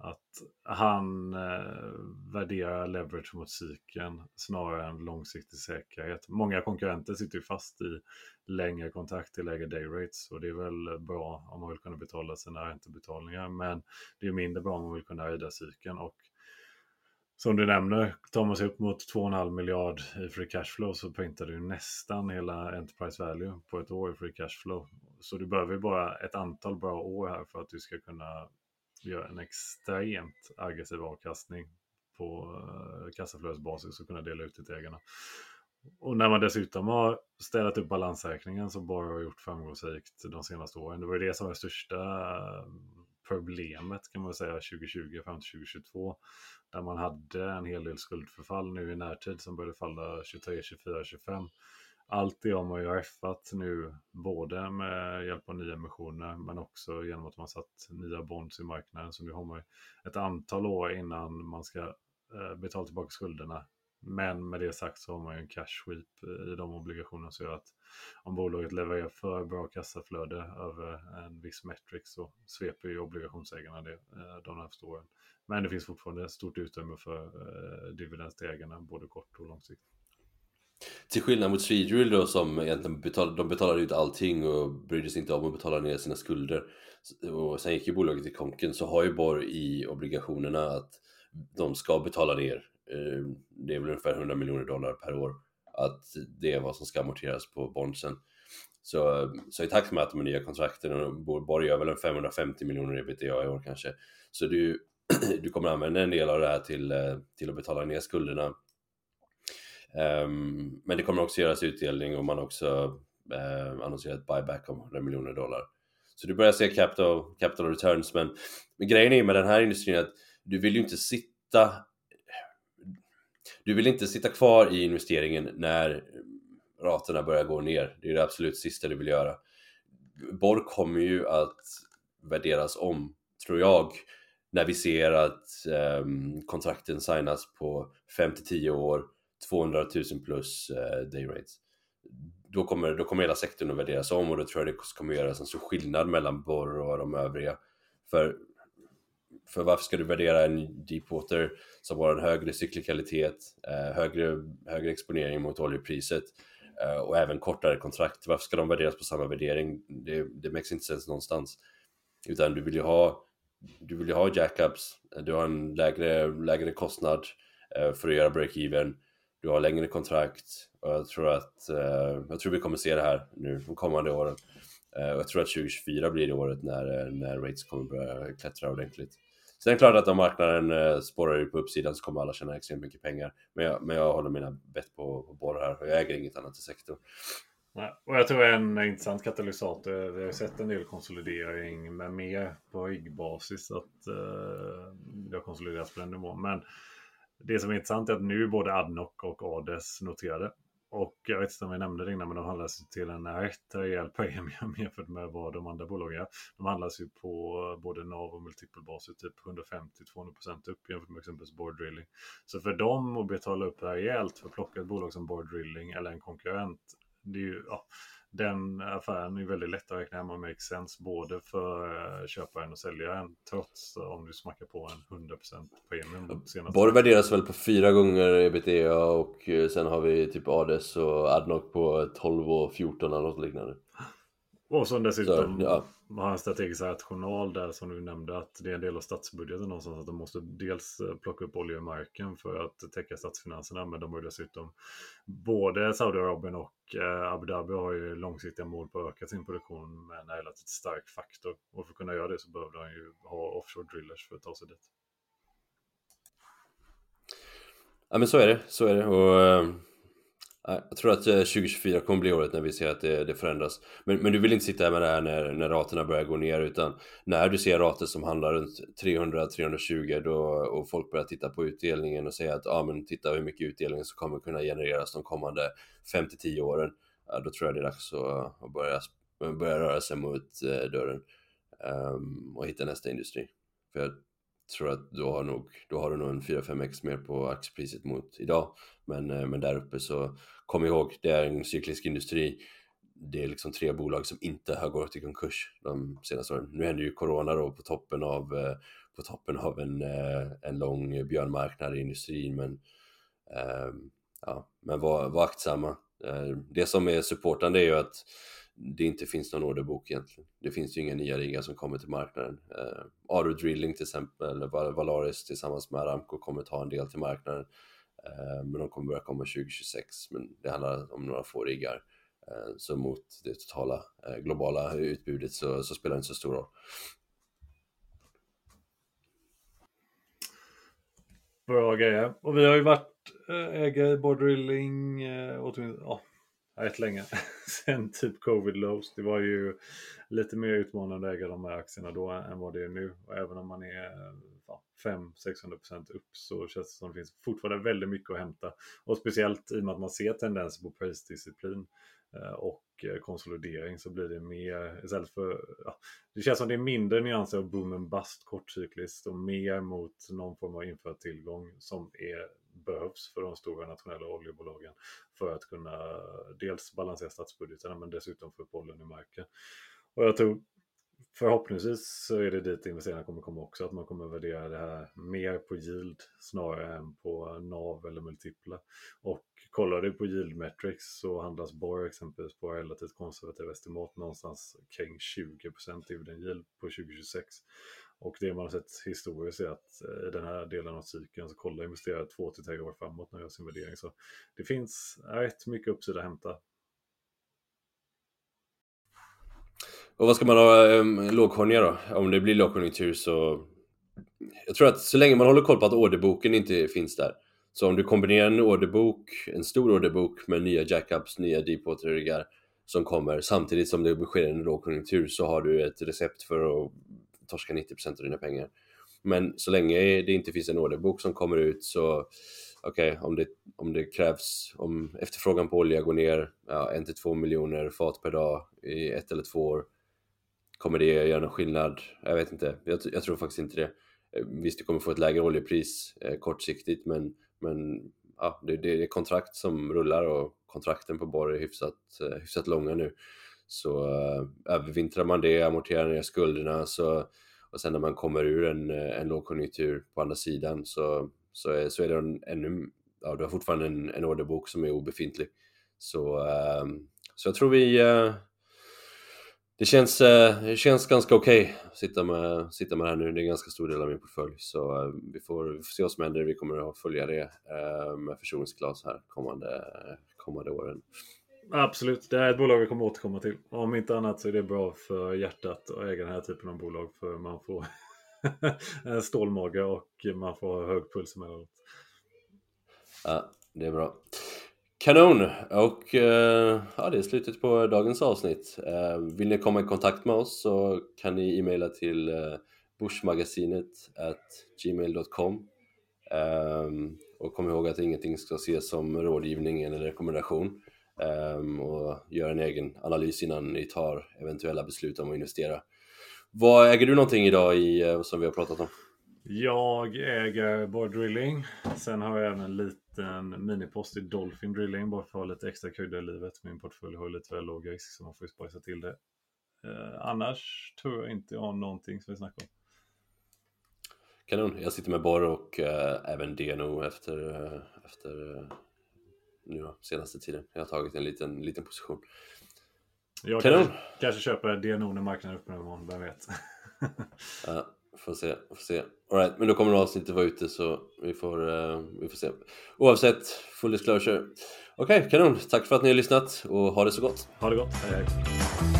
att han eh, värderar leverage mot cykeln snarare än långsiktig säkerhet. Många konkurrenter sitter ju fast i längre kontrakt till lägre day rates och det är väl bra om man vill kunna betala sina räntebetalningar men det är mindre bra om man vill kunna rida cykeln och som du nämner, tar man sig upp mot 2,5 miljard i free cash flow så printar du nästan hela enterprise value på ett år i free cash flow. Så du behöver bara ett antal bra år här för att du ska kunna göra en extremt aggressiv avkastning på eh, kassaflödesbasis och kunna dela ut det till ägarna. Och när man dessutom har ställt upp balansräkningen som bara har gjort framgångsrikt de senaste åren. Det var ju det som var det största eh, problemet kan man säga 2020 fram till 2022. Där man hade en hel del skuldförfall nu i närtid som började falla 23, 24, 25. Allt det har man ju effat nu, både med hjälp av nya emissioner men också genom att man satt nya bonds i marknaden. Så nu har man ett antal år innan man ska eh, betala tillbaka skulderna men med det sagt så har man ju en cash sweep eh, i de obligationerna så att om bolaget levererar för bra kassaflöde över en viss metric så sveper ju obligationsägarna det eh, de närmaste åren. Men det finns fortfarande stort utrymme för eh, dividend till ägarna både kort och lång sikt. Till skillnad mot Swedrill då som egentligen betalade, de betalade ut allting och brydde sig inte om att betala ner sina skulder. Och sen gick ju bolaget i konken så har ju Borg i obligationerna att de ska betala ner eh, det är väl ungefär 100 miljoner dollar per år, att det är vad som ska amorteras på bondsen. Så, så i takt med att de nya kontrakten, Borg gör väl en 550 miljoner ebitda i år kanske, så du, [clears throat] du kommer använda en del av det här till, eh, till att betala ner skulderna. Um, men det kommer också göras utdelning och man har också uh, annonserat buyback om 100 miljoner dollar. Så du börjar se capital, capital returns, men, men grejen är med den här industrin att du vill ju inte sitta du vill inte sitta kvar i investeringen när raterna börjar gå ner. Det är det absolut sista du vill göra. Borg kommer ju att värderas om, tror jag, när vi ser att um, kontrakten signas på 5-10 år, 200 000 plus eh, day rates. Då kommer, då kommer hela sektorn att värderas om och då tror jag det kommer göras en stor skillnad mellan Borr och de övriga. För för varför ska du värdera en deepwater som har en högre cyklikalitet, eh, högre, högre exponering mot oljepriset eh, och även kortare kontrakt? Varför ska de värderas på samma värdering? Det, det makes inte sens någonstans. Utan du vill ju ha, du vill ju ha jackups, du har en lägre, lägre kostnad eh, för att göra break-even, du har längre kontrakt och jag tror att eh, jag tror vi kommer se det här nu de kommande åren. Eh, och jag tror att 2024 blir det året när, eh, när rates kommer börja klättra ordentligt. Sen är det klart att om marknaden eh, spårar på uppsidan så kommer alla tjäna extremt mycket pengar. Men jag, men jag håller mina bett på, på båda här och jag äger inget annat i sektorn. Nej, och jag tror en intressant katalysator, vi har sett en del konsolidering med mer på ryggbasis att eh, det har konsoliderats på den nivån. Men det som är intressant är att nu både Adnoc och Ades noterade. Och jag vet inte om vi nämnde det innan, men de handlas till en rätt rejäl premium [laughs] jämfört med vad de andra bolagen gör. De handlas ju på både NAV och multipelbaser typ 150-200% upp jämfört med exempelvis Board Drilling. Så för dem att betala upp rejält för att plocka ett bolag som Board Drilling eller en konkurrent, det är ju, ja, den affären är väldigt lätt att räkna hem och make sense både för eh, köparen och säljaren trots om du smackar på en 100% premium. Borg värderas väl på fyra gånger ebitda och eh, sen har vi typ Ades och Adnoc på 12 och 14 eller något liknande. Och som dessutom så, ja. har en strategisk rational där som du nämnde att det är en del av statsbudgeten någonstans att de måste dels eh, plocka upp olja i marken för att täcka statsfinanserna men de har dessutom både Saudiarabien och eh, Abu Dhabi har ju långsiktiga mål på att öka sin produktion med en relativt stark faktor och för att kunna göra det så behöver de ju ha offshore drillers för att ta sig dit. Ja men så är det, så är det och eh, jag tror att eh, 2024 kommer bli året när vi ser att det, det förändras. Men, men, du vill inte sitta här med det här när, när raterna börjar gå ner utan när du ser rater som handlar runt 300-320 då och folk börjar titta på utdelningen och säga att ja ah, men titta hur mycket utdelning som kommer kunna genereras de kommande 5-10 åren. Då tror jag det är dags att, att börja, börja röra sig mot eh, dörren um, och hitta nästa industri. För jag tror att då har, nog, då har du nog en 4-5x mer på aktiepriset mot idag. Men, eh, men där uppe så kom ihåg, det är en cyklisk industri. Det är liksom tre bolag som inte har gått i konkurs de senaste åren. Nu händer ju corona då på toppen av, eh, på toppen av en, eh, en lång björnmarknad i industrin. Men, ehm, ja, men var, var aktsamma. Det som är supportande är ju att det inte finns någon orderbok egentligen. Det finns ju inga nya riggar som kommer till marknaden. Eh, Aru Drilling till exempel, eller Valaris tillsammans med Aramco kommer ta en del till marknaden. Eh, men de kommer börja komma 2026, men det handlar om några få riggar. Eh, så mot det totala eh, globala utbudet så, så spelar det inte så stor roll. Bra grejer. Och vi har ju varit eh, ägare i Bordrilling eh, ja, rätt länge. [laughs] Sen typ covid lows. Det var ju lite mer utmanande att äga de här aktierna då än vad det är nu. Och även om man är ja, 500-600% upp så känns det som det finns fortfarande väldigt mycket att hämta. Och speciellt i och med att man ser tendenser på prisdisciplin eh, och eh, konsolidering så blir det mer istället för ja, det känns som det är mindre nyanser av boom and bust kortcykliskt och mer mot någon form av införd tillgång som är behövs för de stora nationella oljebolagen för att kunna dels balansera statsbudgeterna men dessutom få upp oljan i marken. Och jag tror förhoppningsvis så är det dit investerarna kommer komma också, att man kommer värdera det här mer på yield snarare än på NAV eller multipla. Och kollar du på yield metrics så handlas Borg exempelvis på relativt konservativa estimat någonstans kring 20% dividend yield på 2026. Och det man har sett historiskt är att eh, i den här delen av cykeln så kollar investerare två till tre år framåt när de gör sin värdering. Så det finns rätt mycket uppsida att hämta. Och vad ska man ha um, lågkonjunktur då? Om det blir lågkonjunktur så... Jag tror att så länge man håller koll på att orderboken inte finns där. Så om du kombinerar en orderbok, en stor orderbok med nya jackups, nya deepwater som kommer samtidigt som det sker en lågkonjunktur så har du ett recept för att torska 90% av dina pengar. Men så länge det inte finns en orderbok som kommer ut så okej, okay, om, det, om det krävs, om efterfrågan på olja går ner ja, 1-2 miljoner fat per dag i ett eller två år, kommer det göra någon skillnad? Jag vet inte, jag, jag tror faktiskt inte det. Eh, visst, du kommer få ett lägre oljepris eh, kortsiktigt, men, men ja, det, det, är kontrakt som rullar och kontrakten på Borr är hyfsat, eh, hyfsat långa nu. Så eh, övervintrar man det, amorterar ner skulderna så, och sen när man kommer ur en, en lågkonjunktur på andra sidan så, så, är, så är det en, ännu, ja du har fortfarande en, en orderbok som är obefintlig. Så, eh, så jag tror vi, eh, det känns, det känns ganska okej okay att sitta med, sitta med det här nu. Det är en ganska stor del av min portfölj. Så vi får, vi, får, se vad som händer. Vi kommer att följa det med förtroendeglas här kommande, kommande åren. Absolut, det här är ett bolag vi kommer återkomma till. Om inte annat så är det bra för hjärtat att äga den här typen av bolag för man får [laughs] stålmage och man får hög puls emellanåt. Ja, det är bra. Kanon! Och eh, ja, det är slutet på dagens avsnitt. Eh, vill ni komma i kontakt med oss så kan ni e-maila till eh, uh, börsmagasinet gmail.com och kom ihåg att ingenting ska ses som rådgivning eller rekommendation och gör en egen analys innan ni tar eventuella beslut om att investera. Vad äger du någonting idag i uh, som vi har pratat om? Jag äger Borr Drilling. Sen har jag även en liten minipost i Dolphin Drilling bara för att ha lite extra krydda i livet. Min portfölj har lite väl låg risk så man får ju spicea till det. Uh, annars tror jag inte jag har någonting som vi snackar om. Kanon, jag sitter med Borr och uh, även DNO efter, uh, efter nu senaste tiden. Jag har tagit en liten, liten position. Jag kanske, kanske köper DNO när marknaden öppnar imorgon, vem vet? [laughs] ja, får se, får se. Alright, men då kommer avsnittet vara ute så vi får, uh, vi får se. Oavsett, full disclosure. Okej, okay, kanon. Tack för att ni har lyssnat och ha det så gott. Ha det gott. Hej, hej.